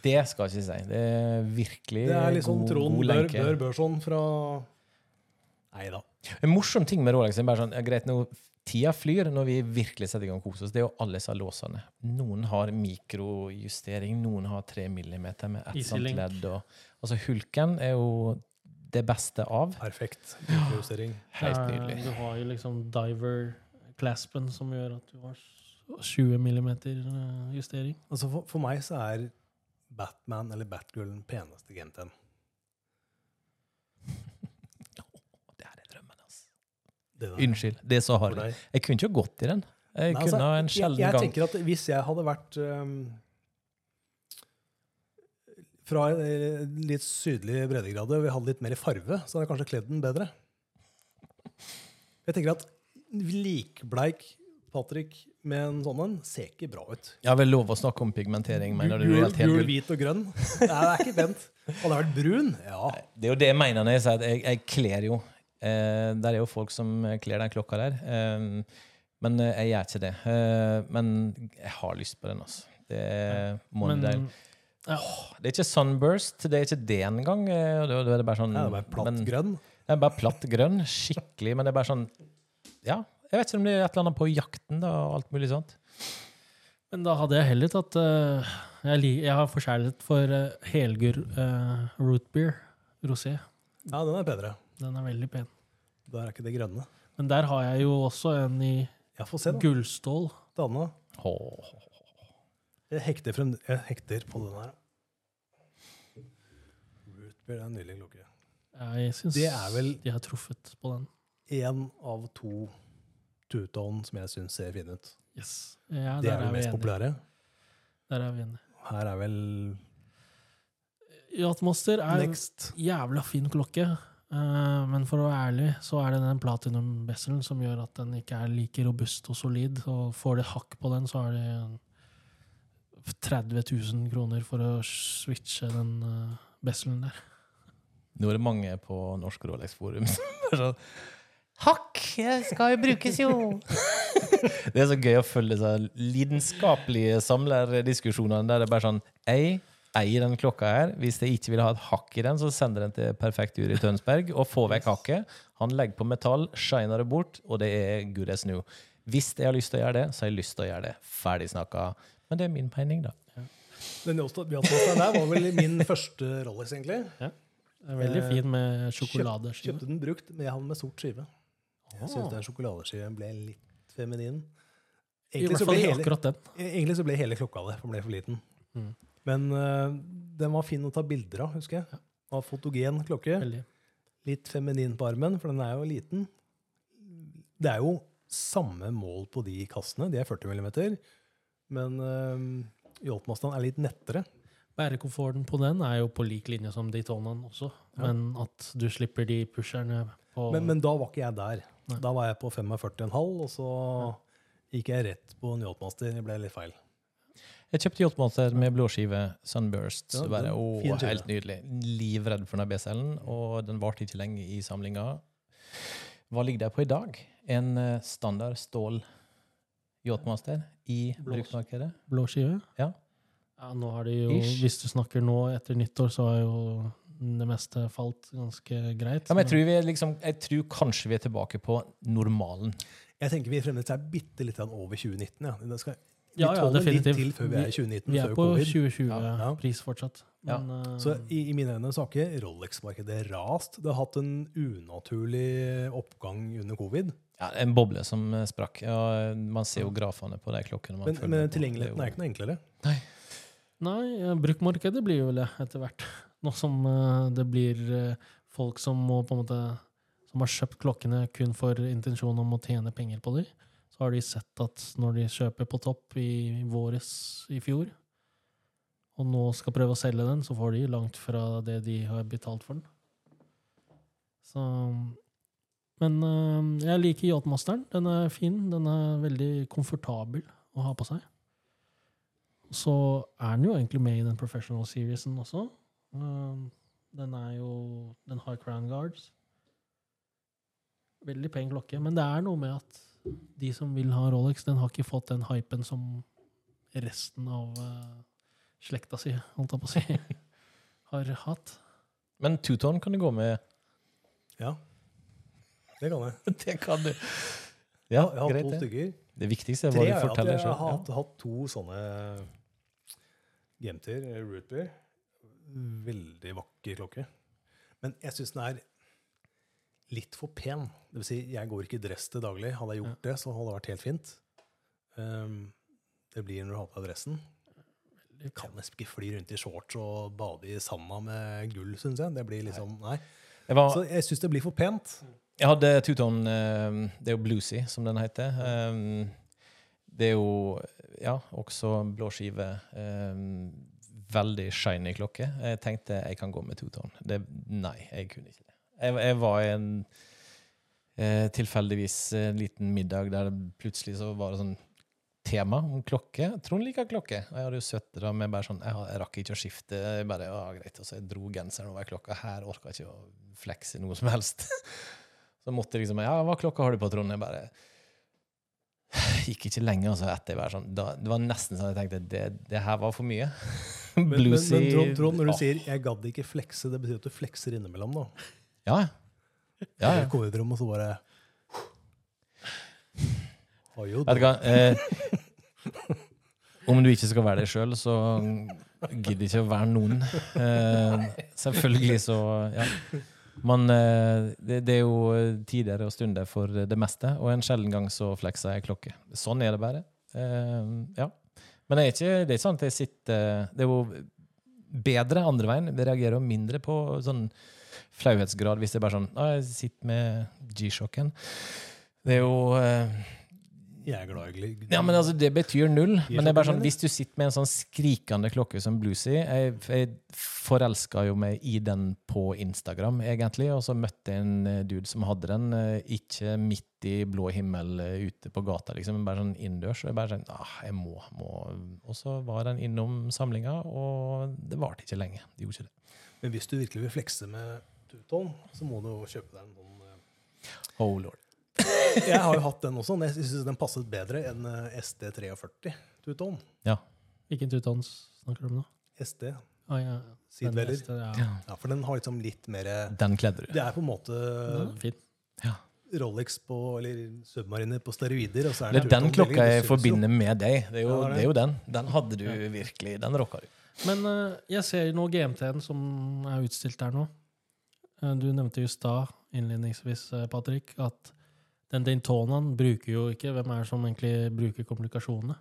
det skal jeg ikke si. Det er virkelig Det er liksom god, Trond god Bør, lenke. Bør Børson fra Nei da. En morsom ting med Rolex er bare sånn, greit, nå, Tida flyr når vi virkelig setter i gang kose oss. Det er jo alle disse låsene. Noen har mikrojustering, noen har tre millimeter med ett sånt ledd. Og, altså Hulken er jo det beste av. Perfekt mikrojustering. Helt eh, nydelig. Du har jo liksom diver-claspen som gjør at du har 20 millimeter eh, justering. Altså for, for meg så er Batman eller Batgirl den peneste GMT-en. Det her er drømmen, altså. Det der. Unnskyld, det er så harry. Jeg kunne ikke gått i den. Jeg Nei, kunne altså, en sjelden jeg, jeg gang tenker at hvis jeg hadde vært um, fra en litt sydlig breddegrad og vi hadde litt mer farve, så hadde jeg kanskje kledd den bedre. Jeg tenker at likbleik Patrick med en sånn en ser ikke bra ut. Jeg har vel lov å snakke om pigmentering, mener du? Gul, gul, hvit og grønn. Nei, det er ikke pent. Hadde jeg vært brun, ja. Det er jo det jeg mener når jeg sier at jeg, jeg kler jo. Eh, der er jo folk som kler den klokka der. Eh, men eh, jeg gjør ikke det. Eh, men jeg har lyst på den, altså. Det er, Men Monday. ja, det er ikke sunburst, det er ikke det engang. Det, da er det bare sånn Det er bare platt men- grønn. Det er bare platt grønn. Skikkelig. Men det er bare sånn Ja, jeg vet ikke om det er et eller annet på jakten da, og alt mulig sånt. Men da hadde jeg heller tatt uh, jeg, jeg har forkjærlighet for uh, helgur uh, root beer, rosé. Ja, den er bedre. Den er veldig pen. Der er ikke det grønne. Men der har jeg jo også en i Ja, få se, da. gullstål. Dana. Åh. Jeg hekter, frem, jeg hekter på den her. Rootbeer er en nydelig klokke. Jeg syns de har truffet på den. én av to two-tone som jeg syns ser fin ut. Yes. Ja, Det er vel mest populære. Der er vi enige. Her er vel Yachtmaster er en jævla fin klokke. Eh, men for å være ærlig, så er det den platinum-besselen som gjør at den ikke er like robust og solid. Og får det hakk på den, så er det 30 000 kroner for å switche den uh, besselen der. Nå er det mange på Norsk Rolex Forum som er sånn Hakk! Det skal jo brukes, jo! det er så gøy å følge disse lidenskapelige samlerdiskusjonene der det er bare sånn Jeg eier den klokka her. Hvis jeg ikke vil ha et hakk i den, så sender den til Perfekt Ur i Tønsberg og får vekk hakket. Han legger på metall, shiner det bort, og det er good as new. Hvis jeg har lyst til å gjøre det, så har jeg lyst til å gjøre det. Ferdig snakka. Men det er min mening, da. Den Yachtmasteren der var vel min første Rolex, egentlig. Det er veldig Eh, fin med sjokoladeskive. Kjøpte den brukt, men jeg hadde den med sort skive. Jeg syns den sjokoladeskiven ble litt feminin. I Egentlig hvert så, fall ble hele, akkurat den. egentlig så ble hele klokka det, for den ble for liten. Mm. Men uh, den var fin å ta bilder av, husker jeg. Var fotogen klokke. Veldig. Litt feminin på armen, for den er jo liten. Det er jo samme mål på de kassene. De er 40 mm. Men uh, Yachtmasteren er litt nettere. Bærekomforten på den er jo på lik linje som Daytonaen også, Ja. men at du slipper de pusherne på Men, men da var ikke jeg der. Nei. Da var jeg på 45,5, og så gikk jeg rett på en Yachtmaster. Det ble litt feil. Jeg kjøpte Yachtmaster med blåskive Sunburst. Ja, bare, å, helt nydelig. Livredd for den BCL-en, og den varte ikke lenge i samlinga. Hva ligger der på i dag? En eh, standard stål Yachtmaster i Blå, bruktmarkedet? blå skive. Ja. Ja, nå har de jo, Ish. Hvis du snakker nå etter nyttår, så har jo det meste falt ganske greit. Ja, men jeg tror, vi er liksom, jeg tror kanskje vi er tilbake på normalen. Jeg tenker vi fremdeles er bitte litt over 2019. Ja. Det skal, vi Ja, ja, tåler litt til før vi er i 2019, Vi er på 2020-pris Ja. fortsatt. Men, ja. Så i, i mine øyne så har ikke Rolex-markedet rast. Det har hatt en unaturlig oppgang under covid. Ja, en boble som eh, sprakk. Ja, man ser jo grafene på de klokkene. man Men, men tilgjengeligheten er ikke noe enklere. Nei, Nei, brukmarkedet blir jo det etter hvert. Nå som eh, det blir eh, folk som må på en måte som har kjøpt klokkene kun for intensjonen om å tjene penger på dem, så har de sett at når de kjøper på topp i våres i fjor, og nå skal prøve å selge den, så får de langt fra det de har betalt for den. Så Men eh, jeg liker Yachtmasteren. Den er fin. Den er veldig komfortabel å ha på seg. Så er den jo egentlig med i den professional seriesen også. Um, den er jo Den har crown guards. Veldig pen klokke. Men det er noe med at de som vil ha Rolex, den har ikke fått den hypen som resten av uh, slekta si, holdt jeg på å si, har hatt. Men two-tone kan du gå med. Ja, det kan jeg. Det kan du. Ja, Ja, jeg har greit to det. stykker. Det viktigste er hva du forteller sjøl. Jeg har hatt, hatt to sånne Gemter, root beer. Veldig vakker klokke. Men jeg syns den er litt for pen. Det vil si, jeg går ikke i dress til daglig. Hadde jeg gjort det, så hadde det vært helt fint. Um, det blir når du har på deg dressen. Du kan nesten ikke fly rundt i shorts og bade i sanda med gull, syns jeg. Det blir liksom, nei. Jeg, var, Så jeg syns det blir for pent. jeg hadde two-tone eh, Det er jo Bluesy, som den heter. Um, det er jo ja, også blå skive. Um, veldig shiny klokke. Jeg tenkte jeg kan gå med two-tone. Nei, jeg kunne ikke. Jeg, jeg var i en eh, tilfeldigvis en liten middag der det plutselig så var det sånn tema om klokke. Trond liker klokke. Og jeg hadde jo sittet der med bare sånn Jeg, jeg rakk ikke å skifte. Jeg bare, ja, greit. Og så jeg dro genseren over klokka. Her orka jeg ikke å flekse noe som helst. Så måtte jeg liksom Ja, hva klokka har du på, Trond? Jeg bare Gikk ikke lenge, altså, etter bare sånn da, Det var nesten sånn jeg tenkte det, det her var for mye. Men, men, men Trond, Trond, når du Åh, sier 'jeg gadd ikke flekse', det betyr at du flekser innimellom, da. Ja, ja. Ja. kom i rommet, og så bare Har jo Vet du hva? Eh, om du ikke skal være deg sjøl, så gidder ikke å være noen. Eh, selvfølgelig så Ja. Men eh, det, det er jo tider og stunder for det meste, og en sjelden gang så flekser jeg klokke. Sånn er det bare. Eh, ja. Men det er ikke, det er ikke sånn at jeg sitter Det er jo bedre andre veien. Jeg reagerer jo mindre på sånn flauhetsgrad hvis det er bare sånn ah, Jeg sitter med G-sjokken. Det er jo eh, Jeg er glad i gl- ja, men altså, Det betyr null. Men det er bare sånn, hvis du sitter med en sånn skrikende klokke som Bluesy Jeg, jeg forelska jo meg i den på Instagram, egentlig. Og så møtte jeg en eh, dude som hadde den, eh, ikke midt i blå himmel eh, ute på gata, liksom, men bare sånn innendørs. Og jeg bare sånn ah, jeg må, må. Og så var den innom samlinga, og det varte ikke lenge. Det gjorde ikke det. Men hvis du virkelig vil flekse med tuton, så må du jo kjøpe deg en sånn eh, Oh lord. Jeg har jo hatt den også, men jeg syns den passet bedre enn eh, SD43 tuton. Hvilken tutons snakker du om nå? SD, Ah, ja. Den sidveller. ja. Ja. Ja, for den har liksom litt mer Den kledde du. Det er på en måte fin. Rolex på, eller Submariner på steroider. Og så er Det den klokka jeg forbinder med deg. Det er jo, Ja, det er det er jo den. Den hadde du virkelig. Den rocka du. Men uh, jeg ser nå GMT-en som er utstilt der nå. Eh, du nevnte jo i stad innledningsvis, eh, Patrick, at Den Daytonaen bruker jo ikke Hvem er det som egentlig bruker komplikasjonene?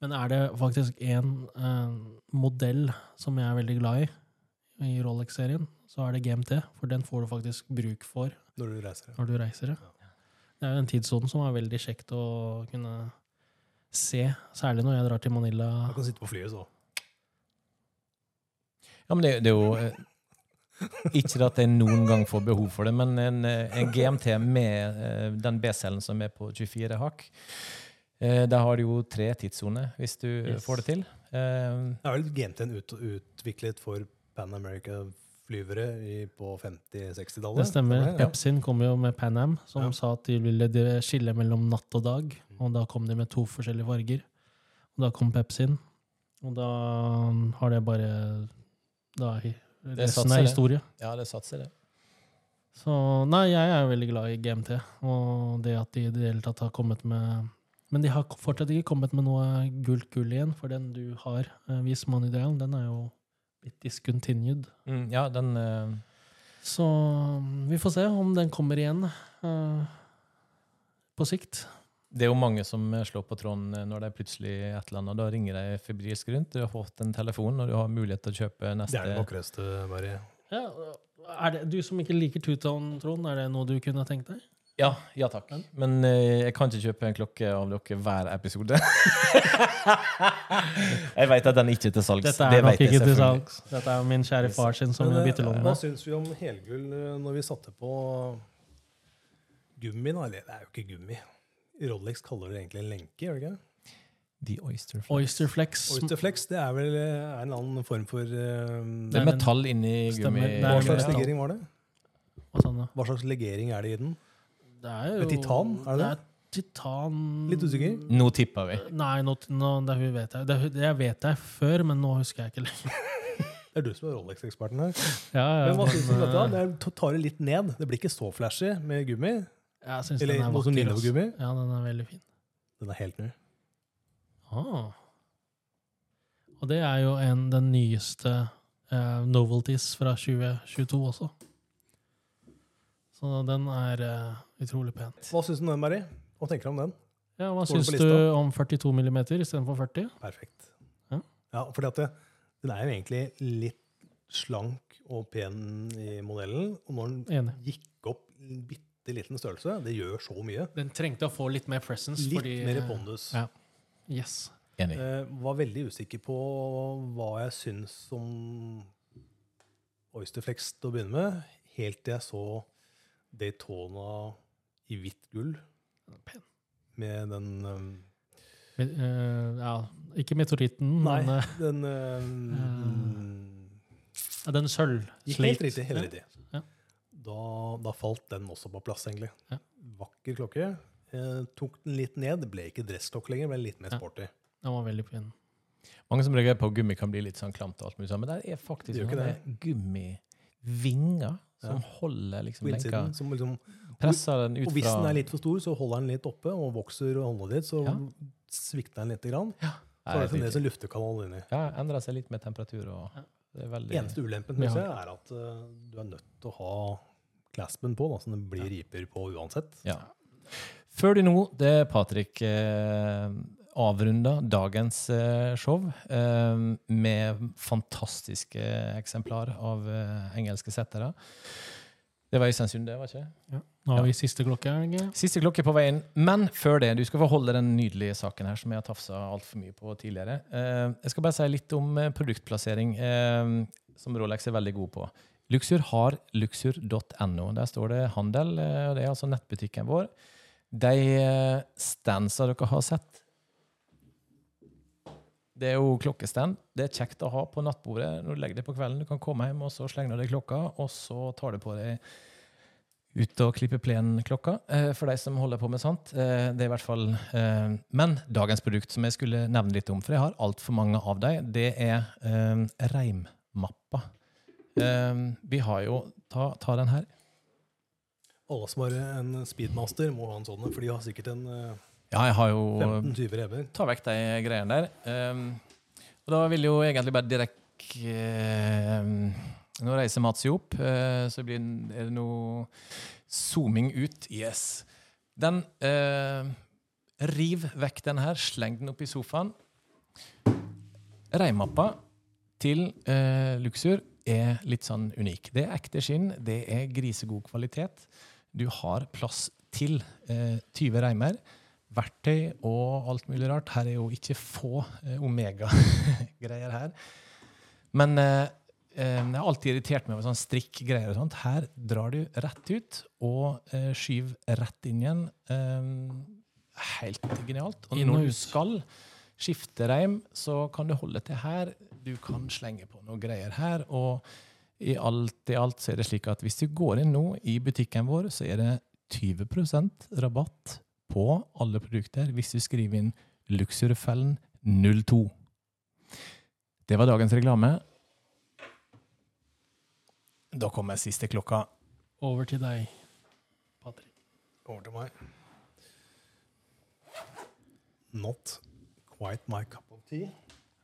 Men er det faktisk en eh, modell som jeg er veldig glad i, i Rolex-serien, så er det GMT. For den får du faktisk bruk for Når du reiser. ja. når du reiser. Ja. Det er jo en tidssone som er veldig kjekt å kunne se, særlig når jeg drar til Manila. Du kan sitte på flyet, så. Ja, men det, det er jo eh, Ikke at jeg noen gang får behov for det, men en, eh, en GMT med eh, den B-cellen som er på 24 hakk, eh, der har du jo tre tidssoner, hvis du Yes. får det til. Eh, Det er vel GMT-en ut, utviklet for Pan America-flyvere på 50-60-tallet? Det stemmer. Ja. Pepsin kom jo med Pan Am, som Ja. sa at de ville skille mellom natt og dag. Og da kom de med to forskjellige farger. Og da kom Pepsin. Og da har det bare da, hi- Resten er historie. det. ja, det satser det. Så nei, jeg er veldig glad i GMT. Og det at de i det hele tatt har kommet med Men de har fortsatt ikke kommet med noe gult gull igjen, for den du har, eh, Vis Money Dial, den er jo litt discontinued. Mm, ja, den uh... Så mm, vi får se om den kommer igjen uh, på sikt. Det er jo mange som slår på tråden eh, når det er plutselig et eller annet. Da ringer de febrilsk rundt. Du har fått en telefon, og du har mulighet til å kjøpe neste. Det er det vakreste, Mari. Ja, er det, du som ikke liker two-tone, Trond, er det noe du kunne tenkt deg? Ja, ja takk. Men eh, jeg kan ikke kjøpe en klokke av dere hver episode. jeg vet at den ikke er til salgs. Dette Det er nok ikke til salgs. Dette er min kjære far sin som Men, jeg eh, bytter lomme. Hva syns vi om helgull eh, når vi satte på gummi? da? Eller det er jo ikke gummi. Rolex kaller det egentlig en lenke, gjør det ikke? The Oyster Flex. Oysterflex. Oysterflex det er vel eh, en annen form for um, Det er metall inni gummi. Hva slags legering var det? Hva sånn. Hva slags legering er det i den? Det er jo Med titan, er det det? er titan Litt usikker? Nå tipper vi. Nei, nå, nå, det vet jeg. Det, jeg vet jeg før, men nå husker jeg ikke lenger. Det er du som er Rolex-eksperten her. Ja, ja, Men hva syns du om dette? eh, Det tar det litt ned. Det blir ikke så flashy med gummi. Jeg Eller den er vakker. gummi. Ja, den er veldig fin. Den er helt ny. Ah. Og det er jo en, den nyeste eh, novelties fra 2022 også. Så den er eh, utrolig pen. Hva syns du om den, Mari? Hva tenker du om den? Ja, hva syns du om 42 mm istedenfor 40? Perfekt. Ja. Ja, for den er jo egentlig litt slank og pen i modellen. Og når den Enig. gikk opp en bitte liten størrelse, det gjør så mye. Den trengte å få litt mer presence. Litt fordi, mer pondus. Ja. Yes. Enig. Eh, var veldig usikker på hva jeg syns om Oysterflex til å begynne med, helt til jeg så Daytona i hvitt gull Pen. med den um, eh, ja, ikke meteoritten, Nei, men uh, den um, uh, den sølv. Helt riktig. helt riktig. Ja. Da, da falt den også på plass, egentlig. Ja. Vakker klokke. Eh, tok den litt ned. Det ble ikke dressklokke lenger, ble litt mer Ja. sporty. Den var veldig fin. Mange som reagerer på gummi kan bli litt sånn klamt, og alt mulig sånn, men der er faktisk Det er ikke sånne gummivinger som Ja. holder liksom lenka. som liksom, Presser den ut og hvis den er litt for stor, så holder den litt oppe og vokser hånda ditt, så Ja. svikter den litt. Grann. Ja, Så er det fremdeles en luftekanal inni. Ja, endrer seg litt med temperatur. og Ja. det er veldig... Eneste ulempen med det jeg, er at uh, du er nødt til å ha claspen på, da, så det blir riper på uansett. Ja. Før du nå, det er Patrick eh, avrunda dagens eh, show eh, med fantastiske eksemplar av eh, engelske settere. Det var Øystein det var ikke det? Nå har vi siste klokke. ikke? Siste klokke på veien. Men før det, du skal få holde den nydelige saken her som jeg har tafsa altfor mye på tidligere. Eh, jeg skal bare si litt om eh, produktplassering, eh, som Rolex er veldig god på. Luxur har luxur.no. Der står det handel, eh, og det er altså nettbutikken vår. De eh, standsa dere har sett, det er jo klokkestand. Det er kjekt å ha på nattbordet når du legger det på kvelden. Du kan komme hjem, og så slenger du deg klokka, og så tar du på deg ut og klippe plen-klokka, eh, for de som holder på med sånt. Det er i hvert fall Men dagens produkt som jeg skulle nevne litt om, for jeg har altfor mange av dem, det er reimmappa. Eh, vi har jo Ta, ta den her. Alle som har en speedmaster, må ha en sånn, for de har sikkert en eh, Ja, jeg har jo 15-20 rever. ta vekk de greiene der. Um, og da vil jo egentlig bare direkte um, Nå reiser Mats jo opp, uh, så blir, er det noe zooming ut. Yes. Den eh, Riv vekk den her, sleng den opp i sofaen. Reimappa til eh, Luxur er litt sånn unik. Det er ekte skinn, det er grisegod kvalitet. Du har plass til eh, 20 reimer. Verktøy og alt mulig rart. Her er jo ikke få eh, omega-greier her. Men eh, eh, jeg har alltid irritert meg over sånn strikkgreier. og sånt. Her drar du rett ut og eh, skyver rett inn igjen. Eh, helt genialt. Og når du skal skifte reim, så kan du holde til her. Du kan slenge på noe greier her. Og i alt i alt så er det slik at hvis du går inn nå i butikken vår, så er det 20% rabatt på alle produkter hvis du skriver inn Luxurfellen 02. Det var dagens reklame. Da kommer siste klokka. Over til deg, Patrick. Over til meg. Not quite my cup of tea.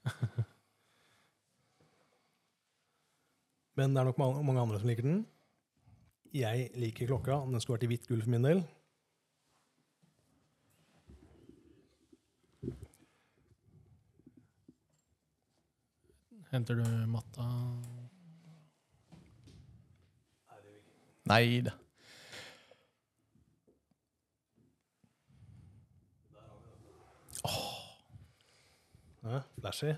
Men det er nok mange, andre som liker den. Jeg liker klokka. Den skulle vært i hvitt gull for min del. Henter du matta? Nei da. Ja, flashy.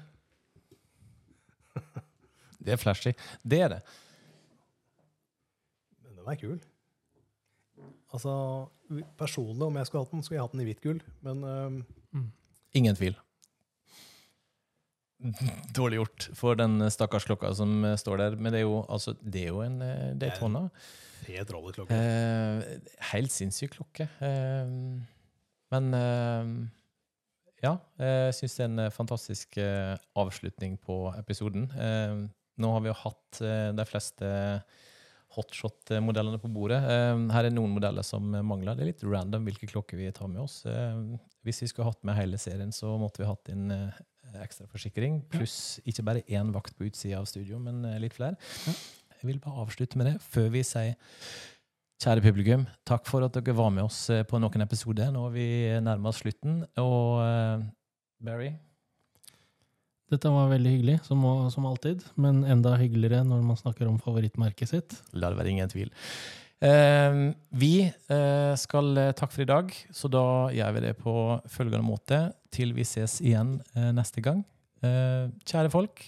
Det er flashy. Det er det. Men den er kul. Altså, personlig, om jeg skulle hatt den, skulle jeg hatt den i hvitt gull. Men øhm, Ingen tvil. Dårlig gjort for den stakkars klokka som står der. Men det er jo, altså, det er jo en Daytona. fet rolleklokke. Eh, helt sinnssyk klokke. Eh, men eh, ja, jeg syns det er en fantastisk eh, avslutning på episoden. Eh, nå har vi jo hatt eh, de fleste hotshot-modellene på bordet. Eh, her er noen modeller som mangler. Det er litt random hvilke klokker vi tar med oss. Eh, hvis vi skulle hatt med hele serien, så måtte vi hatt inn ekstraforsikring, pluss ikke bare én vakt på utsida av studio, men litt flere. Jeg vil bare avslutte med det før vi sier Kjære publikum, takk for at dere var med oss på noen episoder. Nå er vi nærmer oss slutten. Og Barry, Dette var veldig hyggelig, som, som alltid, men enda hyggeligere når man snakker om favorittmerket sitt. la det være ingen tvil. Eh, vi eh, skal eh, takke for i dag, så da gjør vi det på følgende måte til vi ses igjen eh, neste gang. Eh, kjære folk,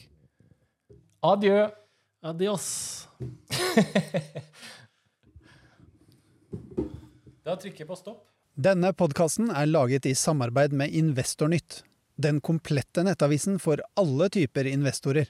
adjø! Adios! Da trykker jeg på stopp. Denne podkasten er laget i samarbeid med Investornytt, den komplette nettavisen for alle typer investorer.